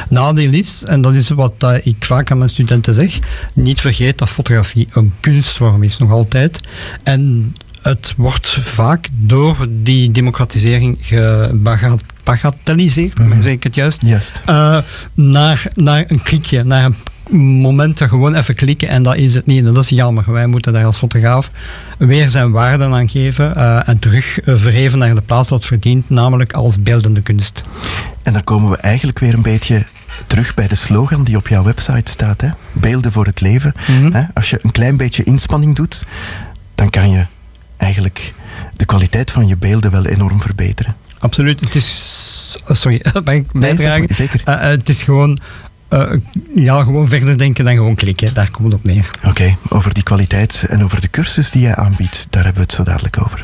Nadeel is, en dat is wat uh, ik vaak aan mijn studenten zeg, niet vergeet dat fotografie een kunstvorm is, nog altijd. En het wordt vaak door die democratisering gebagatelliseerd, mm -hmm. zeg ik het juist, juist. Uh, naar, naar een klikje, naar een moment dat gewoon even klikken en dat is het niet. En dat is jammer. Wij moeten daar als fotograaf weer zijn waarde aan geven uh, en terug uh, verheven naar de plaats dat verdient, namelijk als beeldende kunst. En dan komen we eigenlijk weer een beetje terug bij de slogan die op jouw website staat. Hè? Beelden voor het leven. Mm -hmm. hè? Als je een klein beetje inspanning doet, dan kan je eigenlijk de kwaliteit van je beelden wel enorm verbeteren. Absoluut. Het is... Sorry, mag ik bijdragen? Nee, zeker. Uh, het is gewoon uh, ja, gewoon verder denken dan gewoon klikken. Daar komt het op neer. Oké, over die kwaliteit en over de cursus die jij aanbiedt, daar hebben we het zo dadelijk over.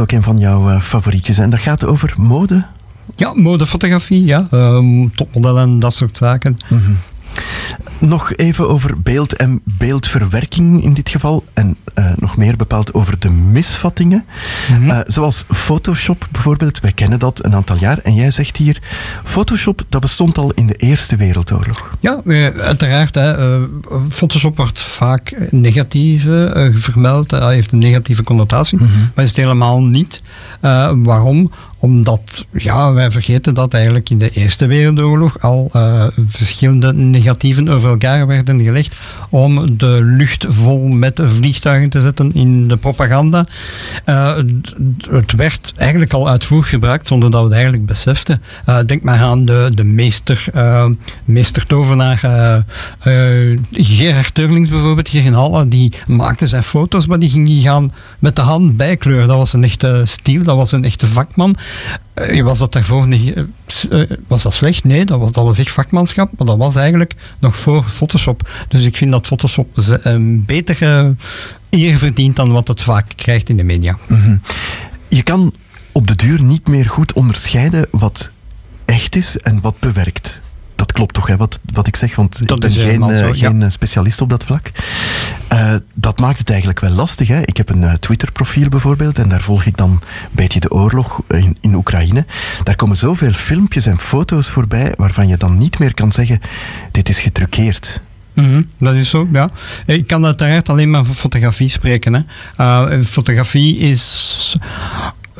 Ook een van jouw eh, favorietjes. En dat gaat over mode? Ja, modefotografie, ja. Ehm, topmodellen en dat soort zaken. Nog even over beeld en beeldverwerking in dit geval. En eh, nog meer bepaald over de misvattingen. Mhm. Eh, zoals Photoshop bijvoorbeeld. Wij kennen dat een aantal jaar. En jij zegt hier, Photoshop dat bestond al in de Eerste Wereldoorlog. Ja, eh, uiteraard. Hè, eh, Photoshop wordt vaak negatief vermeld. Hij heeft een negatieve connotatie, maar is het helemaal niet. Waarom? Omdat ja, wij vergeten dat eigenlijk in de Eerste Wereldoorlog al eh, verschillende negatieven over elkaar werden gelegd om de lucht vol met vliegtuigen te zetten in de propaganda. Eh, het- werd eigenlijk al uitvoerig gebruikt zonder dat we het eigenlijk beseften. Eh, denk maar aan de, de meester, meestertovenaar eh, eh, Gerard Teurlings bijvoorbeeld hier in Halle. Die maakte zijn foto's, maar die ging gaan met de hand bijkleuren. Dat was een echte stiel, dat was een echte vakman. Eh, was dat daarvoor eh, eh, was dat slecht? Nee, dat was, dat vakmanschap, maar dat was eigenlijk nog voor Photoshop. Dus ik vind dat Photoshop een betere eer verdient dan wat het vaak krijgt in de media. Mhm. Je kan op de duur niet meer goed onderscheiden wat echt is en wat bewerkt. Dat klopt toch, hè, wat, wat ik zeg? Want Dat ik ben geen, eh, zo, geen eh, specialist op dat vlak. Eh, dat maakt het eigenlijk wel lastig. Hè. Ik heb een Twitter-profiel bijvoorbeeld en daar volg ik dan een beetje de oorlog in, in Oekraïne. Daar komen zoveel filmpjes en foto's voorbij waarvan je dan niet meer kan zeggen, dit is getruckeerd. Mhm, dat is zo, ja. Ik kan uiteraard alleen maar van fotografie spreken. Hè. Fotografie is,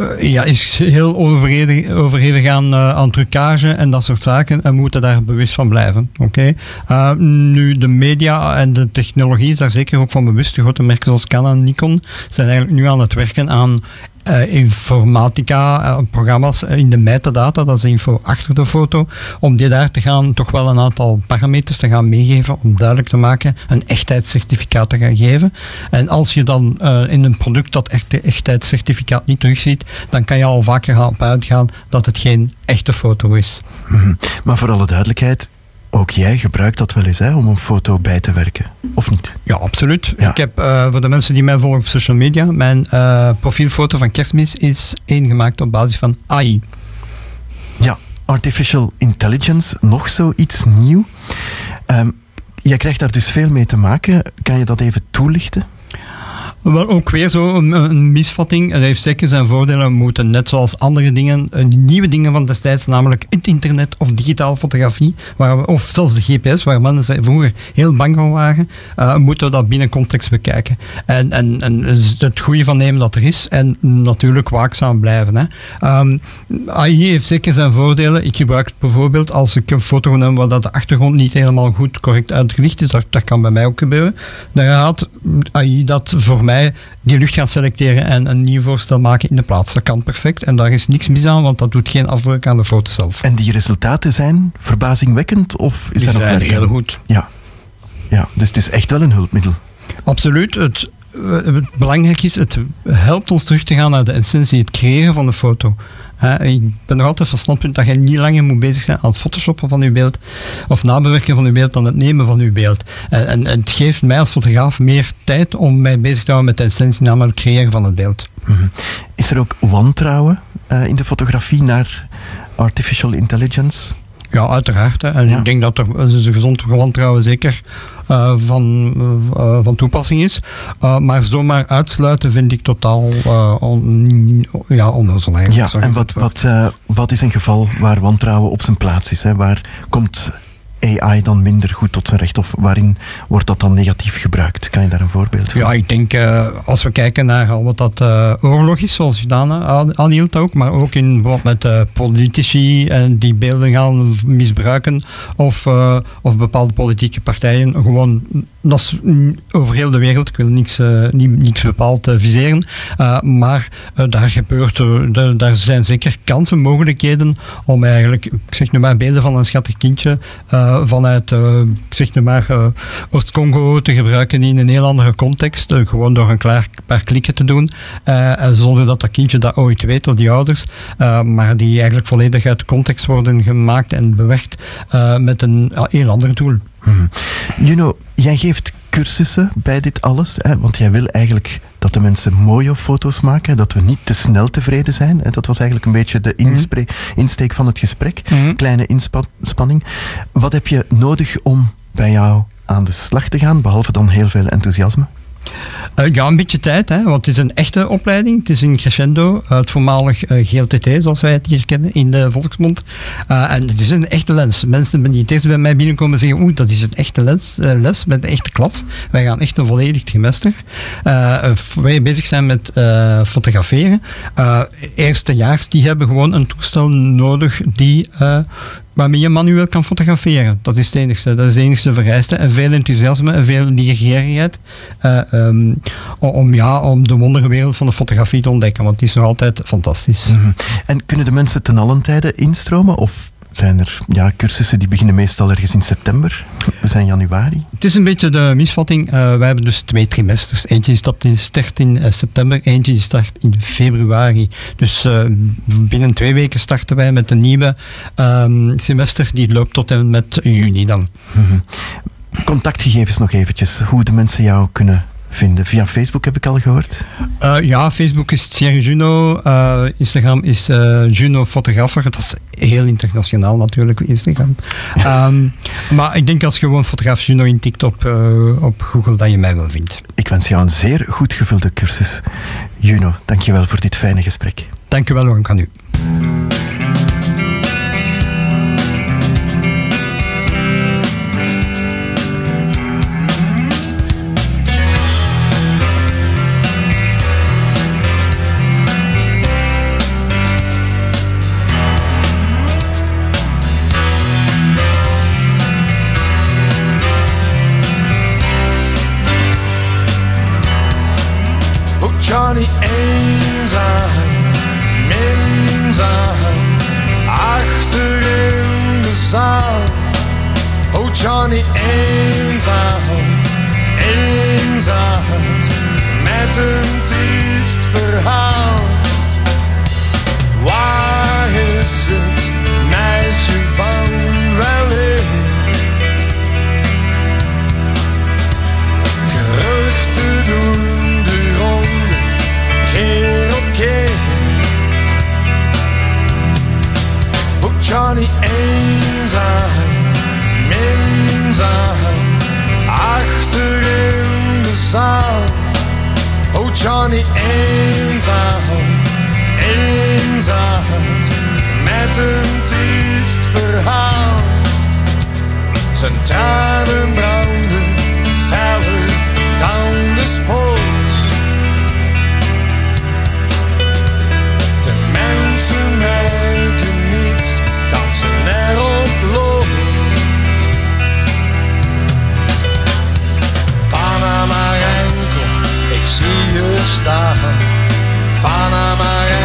eh, ja, is heel overhevig, overhevig aan, eh, aan trucage en dat soort zaken en we moeten daar bewust van blijven. Oké? Eh, nu, de media en de technologie is daar zeker ook van bewust. De grote merken zoals Canon en Nikon zijn eigenlijk nu aan het werken aan eh, informatica, eh, programma's eh, in de metadata, dat is info achter de foto, om die daar te gaan toch wel een aantal parameters te gaan meegeven om duidelijk te maken, een echtheidscertificaat te gaan geven. En als je dan in een product dat echte echtheidscertificaat niet terugziet, dan kan je al vaker gaan op uitgaan dat het geen echte foto is. Mhm. Maar voor alle duidelijkheid, ook jij gebruikt dat wel eens hè, om een foto bij te werken, of niet? Ja, absoluut. Ik heb eh, voor de mensen die mij volgen op social media, mijn eh, profielfoto van kerstmis is ingemaakt op basis van AI. Ja, artificial intelligence, nog zoiets nieuw. Ehm, jij krijgt daar dus veel mee te maken. Kan je dat even toelichten? Wel, ook weer zo een, misvatting. Het heeft zeker zijn voordelen. Moeten net zoals andere dingen, eh, nieuwe dingen van destijds, namelijk het internet of digitale fotografie, waar of zelfs de GPS, waar mensen vroeger heel bang van waren, eh, moeten we dat binnen context bekijken. En, en, en het goede van nemen dat er is en natuurlijk waakzaam blijven. Hè. Ehm, AI heeft zeker zijn voordelen. Ik gebruik het bijvoorbeeld als ik een foto neem waar dat de achtergrond niet helemaal goed correct uitgelicht is. Dat, dat kan bij mij ook gebeuren. Dan gaat AI dat voor mij die lucht gaan selecteren en een nieuw voorstel maken in de plaats. Dat kan perfect en daar is niks mis aan, want dat doet geen afbreuk aan de foto zelf. En die resultaten zijn verbazingwekkend? Of is Die er nog heel goed. Ja. ja, dus het is echt wel een hulpmiddel. Absoluut. Het, het belangrijk is, het helpt ons terug te gaan naar de essentie, het creëren van de foto. Ik ben nog altijd van standpunt dat je niet langer moet bezig zijn aan het photoshoppen van je beeld of nabewerken van je beeld dan het nemen van je beeld. En, en, en het geeft mij als fotograaf meer tijd om mij bezig te houden met de essentie, namelijk het creëren van het beeld. Mhm. Is er ook wantrouwen eh, in de fotografie naar artificial intelligence? Ja, uiteraard. Hè. En ik denk dat er een gezond wantrouwen zeker eh, van, eh, van toepassing is. Uh, maar zomaar uitsluiten vind ik totaal on, ja, onnozel. Ja, en wat, wat, wat is een geval waar wantrouwen op zijn plaats is? Hè? Waar komt AI dan minder goed tot zijn recht? Of waarin wordt dat dan negatief gebruikt? Kan je daar een voorbeeld van? Ja, ik denk uh, als we kijken naar al wat dat uh, oorlog is, zoals Dana aanhield ook, maar ook in bijvoorbeeld met uh, politici en die beelden gaan misbruiken of, of bepaalde politieke partijen gewoon dat is over heel de wereld, ik wil niks, uh, niet, niks bepaald uh, viseren, uh, maar daar gebeurt er, daar zijn zeker kansen, mogelijkheden om eigenlijk, ik zeg nu maar, beelden van een schattig kindje vanuit, ik zeg nu maar, Oost-Congo te gebruiken in een heel andere context, gewoon door een paar klikken te doen, zonder dat dat kindje dat ooit weet, of die ouders, maar die eigenlijk volledig uit context worden gemaakt en bewerkt met een heel ander doel. Hmm. Juno, jij geeft cursussen bij dit alles, hè? want jij wil eigenlijk dat de mensen mooie foto's maken, dat we niet te snel tevreden zijn. Dat was eigenlijk een beetje de inspre- insteek van het gesprek. Kleine inspanning. Wat heb je nodig om bij jou aan de slag te gaan, behalve dan heel veel enthousiasme? Eh, ja, een beetje tijd, hè, want het is een echte opleiding. Het is in Crescendo, eh, het voormalig eh, GLTT, zoals wij het hier kennen in de volksmond. En het is een echte les. Mensen die eerst bij mij binnenkomen zeggen, oeh, dat is een echte les, les met een echte klas. Wij gaan echt een volledig trimester. Wij bezig zijn met fotograferen. Eerstejaars, die hebben gewoon een toestel nodig die... waarmee je manueel kan fotograferen. Dat is het enigste. Dat is de enigste vereiste. En veel enthousiasme en veel nieuwsgierigheid eh, ehm, om, ja, om de wondere wereld van de fotografie te ontdekken. Want die is nog altijd fantastisch. Mhm. En kunnen de mensen ten allen tijde instromen? Of zijn er ja, cursussen die beginnen meestal ergens in september? We zijn januari. Het is een beetje de misvatting. Eh, wij hebben dus twee trimesters. Eentje start in, start in eh, september, eentje start in februari. Dus eh, binnen twee weken starten wij met een nieuwe ehm, semester. Die loopt tot en met juni dan. Mhm. Contactgegevens nog eventjes, hoe de mensen jou kunnen vinden. Via Facebook heb ik al gehoord. Eh, ja, Facebook is Thierry Juno, eh, Instagram is eh, Juno Fotografer. Dat is heel internationaal natuurlijk, Instagram. Ehm, maar ik denk als je gewoon fotograaf Juno intikt op, op Google, dat je mij wel vindt. Ik wens jou een zeer goed gevulde cursus. Juno, dankjewel voor dit fijne gesprek. Dank u wel, Warm, aan u. Oh Johnny eenzaam, minzaam, achter in de zaal. Oh Johnny eenzaam, eenzaam, met een triest verhaal. Waar is het meisje van Johnny eenzaam, minzaam, achter in de zaal. Oh Johnny eenzaam, eenzaam, met een triest verhaal. Zijn tranen branden staan. Panama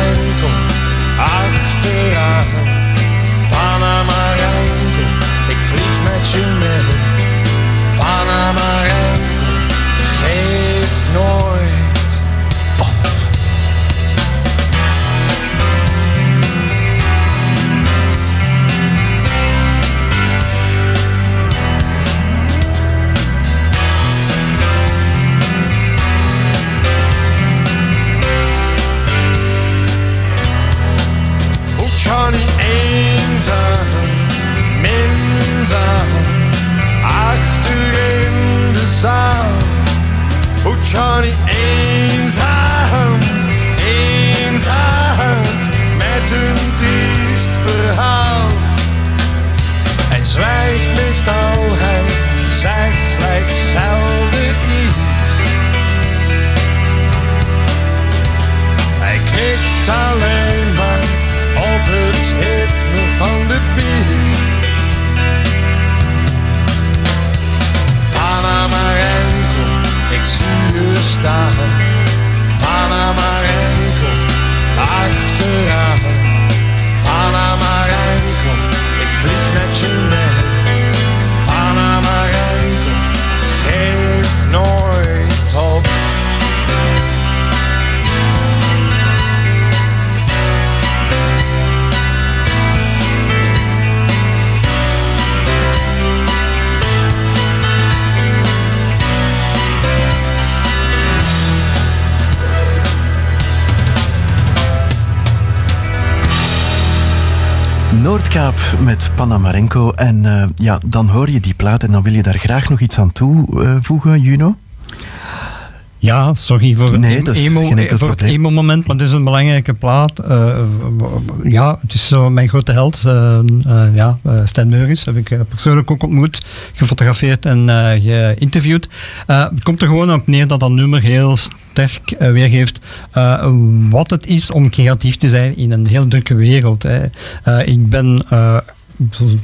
sound. Oh, Johnny eenzaam, eenzaam met een triest verhaal. Hij zwijgt meestal, hij zegt slechts zelden iets. Hij knikt alleen maar op het ritme van de Bier. Stacheln, Panamarenko, achteraan. Noordkaap met Panamarenko. En eh, ja, dan hoor je die plaat en dan wil je daar graag nog iets aan toevoegen, Juno? Ja, sorry voor Nee, het emo, voor het probleem. emo-moment, maar het is een belangrijke plaat. Eh, ja, het is zo mijn grote held. eh, eh, ja, Stan Meuris heb ik persoonlijk ook ontmoet, gefotografeerd en geïnterviewd. Het komt er gewoon op neer dat dat nummer heel sterk weergeeft wat het is om creatief te zijn in een heel drukke wereld. Hè. Ik ben...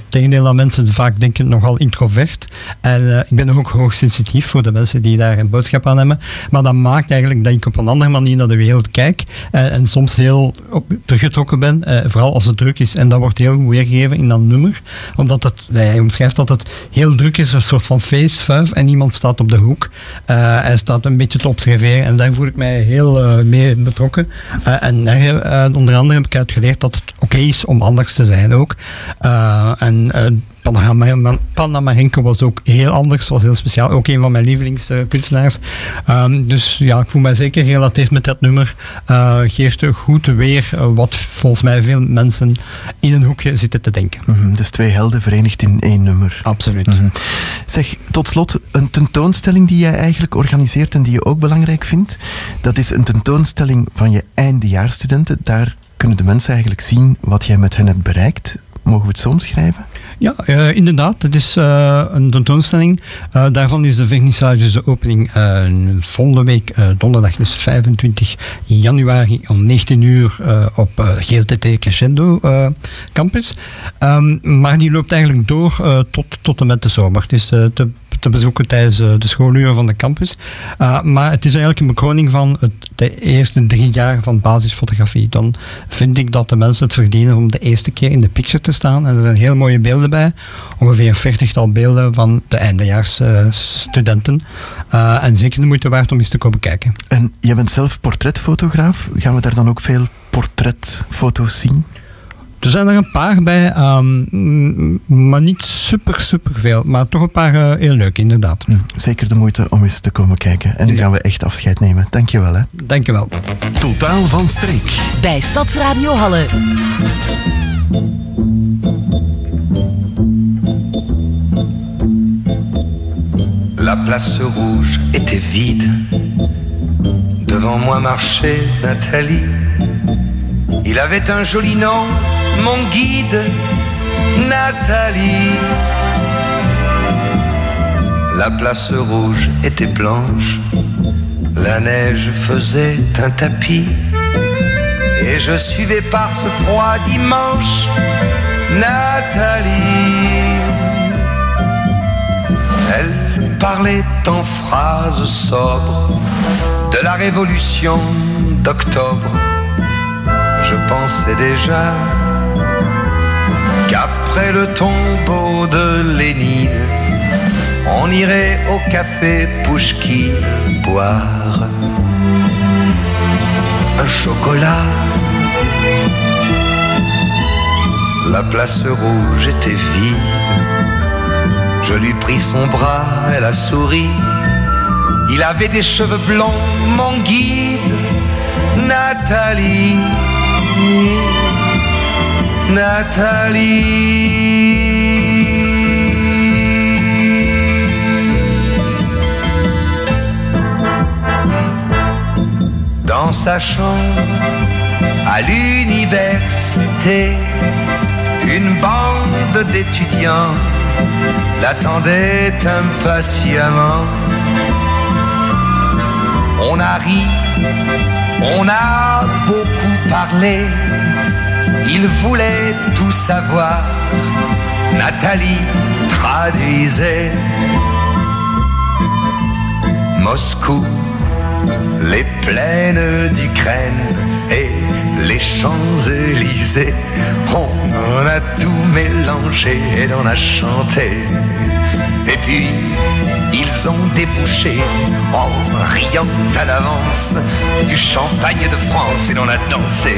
tegendeel dat mensen vaak denken, nogal introvert. En eh, ik ben ook hoogsensitief voor de mensen die daar een boodschap aan hebben. Maar dat maakt eigenlijk dat ik op een andere manier naar de wereld kijk. eh, en soms heel teruggetrokken ben, eh, vooral als het druk is. En dat wordt heel goed weergegeven in dat nummer. Omdat het, hij omschrijft dat het heel druk is, een soort van feest, vuif. En iemand staat op de hoek. Hij staat een beetje te observeren. En daar voel ik mij heel mee betrokken. En onder andere heb ik uitgeleerd dat het oké is om anders te zijn ook. Eh, en eh, Panama- Panamarenko was ook heel anders, was heel speciaal. Ook een van mijn lievelingskunstenaars. Ehm, dus ja, ik voel mij zeker gerelateerd met dat nummer. Eh, geeft goed weer wat volgens mij veel mensen in een hoekje zitten te denken. Mhm, dus twee helden verenigd in één nummer. Absoluut. Zeg, tot slot, een tentoonstelling die jij eigenlijk organiseert en die je ook belangrijk vindt. Dat is een tentoonstelling van je eindejaarsstudenten. Daar kunnen de mensen eigenlijk zien wat jij met hen hebt bereikt. Mogen we het zo omschrijven? Ja, eh, inderdaad. Het is eh, een tentoonstelling. Eh, daarvan is de vernissage, dus de opening, volgende week donderdag, dus 25 januari om 19 uur op GLTT Crescendo campus. Ehm, maar die loopt eigenlijk door tot, tot en met de zomer. Is eh, te, bezoeken tijdens eh, de schooluren van de campus. Uh, maar het is eigenlijk een bekroning van het, de eerste drie jaar van basisfotografie. Dan vind ik dat de mensen het verdienen om de eerste keer in de picture te staan. En er zijn heel mooie beelden bij. Ongeveer een veertigtal beelden van de eindejaarsstudenten. Uh, en zeker de moeite waard om eens te komen kijken. En jij bent zelf portretfotograaf. Gaan we daar dan ook veel portretfoto's zien? Er zijn er een paar bij, um, maar niet super, super veel. Maar toch een paar uh, heel leuk, inderdaad. Hm, zeker de moeite om eens te komen kijken. En nu gaan we echt afscheid nemen. Dankjewel. Hè. Dankjewel. Totaal van streek. Bij Stadsradio Halle. La place rouge était vide. Devant moi marchait Nathalie. Il avait un joli nom, mon guide, Nathalie. La place rouge était blanche, la neige faisait un tapis. Et je suivais par ce froid dimanche Nathalie. Elle parlait en phrases sobres de la révolution d'octobre je pensais déjà qu'après le tombeau de Lénine, on irait au café Pouchkine boire un chocolat. La place rouge était vide. Je lui pris son bras, elle a souri. Il avait des cheveux blonds, mon guide, Nathalie. Nathalie. Dans sa chambre, à l'université, une bande d'étudiants l'attendait impatiemment. On a ri, on a beaucoup parlé. Il voulait tout savoir. Nathalie traduisait. Moscou, les plaines d'Ukraine et les Champs-Élysées. On a tout mélangé et on a chanté. Et puis, ils ont débouché en riant à l'avance du champagne de France et l'on a dansé.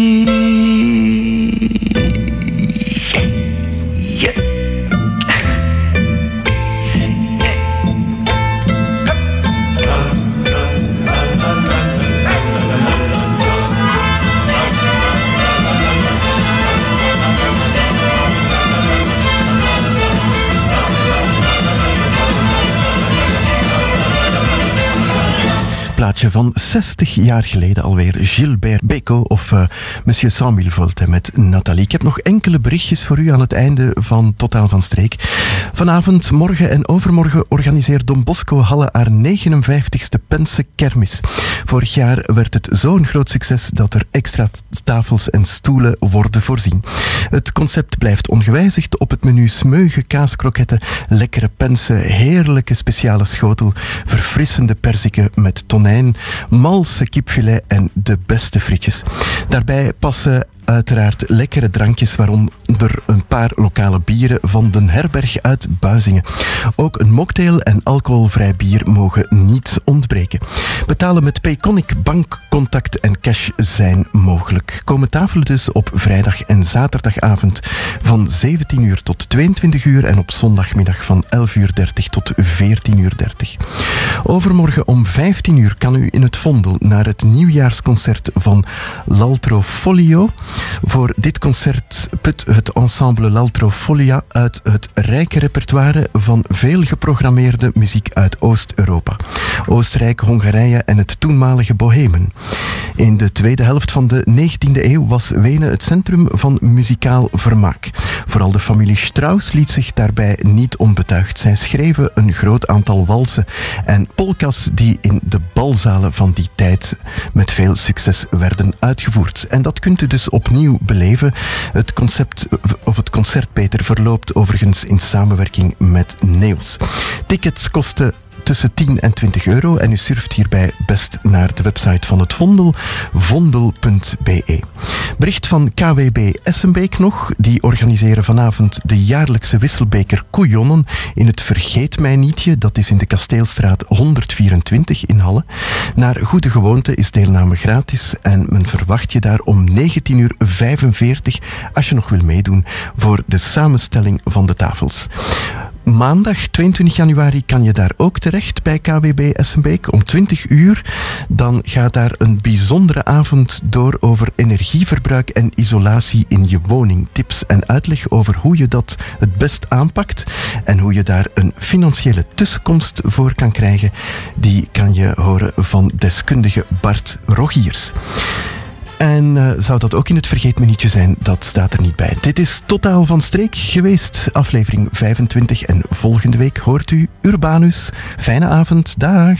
Van 60 jaar geleden alweer. Gilbert Bécaud of eh, Monsieur Samuel Volte met Nathalie. Ik heb nog enkele berichtjes voor u aan het einde van Totaal van Streek. Vanavond, morgen en overmorgen organiseert Don Bosco Halle haar 59ste Pense Kermis. Vorig jaar werd het zo'n groot succes dat er extra tafels en stoelen worden voorzien. Het concept blijft ongewijzigd. Op het menu smeugen kaaskroketten, lekkere pensen, heerlijke speciale schotel, verfrissende perziken met tonijn, malse kipfilet en de beste frietjes. Daarbij passen uiteraard lekkere drankjes, waaronder een paar lokale bieren van Den Herberg uit Buizingen. Ook een mocktail en alcoholvrij bier mogen niet ontbreken. Betalen met Payconic bankcontact en cash zijn mogelijk. Komen tafelen dus op vrijdag en zaterdagavond van 17 uur tot 22 uur en op zondagmiddag van 11 uur 30 tot 14 uur 30. Overmorgen om 15 uur kan u in het Vondel naar het nieuwjaarsconcert van L'Altro Folio. Voor dit concert put het ensemble L'Altro Folia uit het rijke repertoire van veel geprogrammeerde muziek uit Oost-Europa. Oostenrijk, Hongarije en het toenmalige Bohemen. In de tweede helft van de 19e eeuw was Wenen het centrum van muzikaal vermaak. Vooral de familie Strauss liet zich daarbij niet onbetuigd. Zij schreven een groot aantal walsen en polkas die in de balzalen van die tijd met veel succes werden uitgevoerd. En dat kunt u dus opnieuw beleven. Het concept of het concert Peter verloopt overigens in samenwerking met Neos. Tickets kosten tussen 10 en 20 euro en u surft hierbij best naar de website van het Vondel, vondel.be. Bericht van KWB Essenbeek nog, die organiseren vanavond de jaarlijkse wisselbeker Couillonnen in het Vergeet Mij Nietje, dat is in de Kasteelstraat 124 in Halle. Naar goede gewoonte is deelname gratis en men verwacht je daar om 19.45 uur als je nog wil meedoen voor de samenstelling van de tafels. Maandag 22 januari kan je daar ook terecht bij KWB Essenbeek om 20 uur. Dan gaat daar een bijzondere avond door over energieverbruik en isolatie in je woning. Tips en uitleg over hoe je dat het best aanpakt en hoe je daar een financiële tussenkomst voor kan krijgen. Die kan je horen van deskundige Bart Rogiers. En eh, zou dat ook in het vergeetmenietje zijn? Dat staat er niet bij. Dit is Totaal van Streek geweest, aflevering 25. En volgende week hoort u Urbanus. Fijne avond, dag.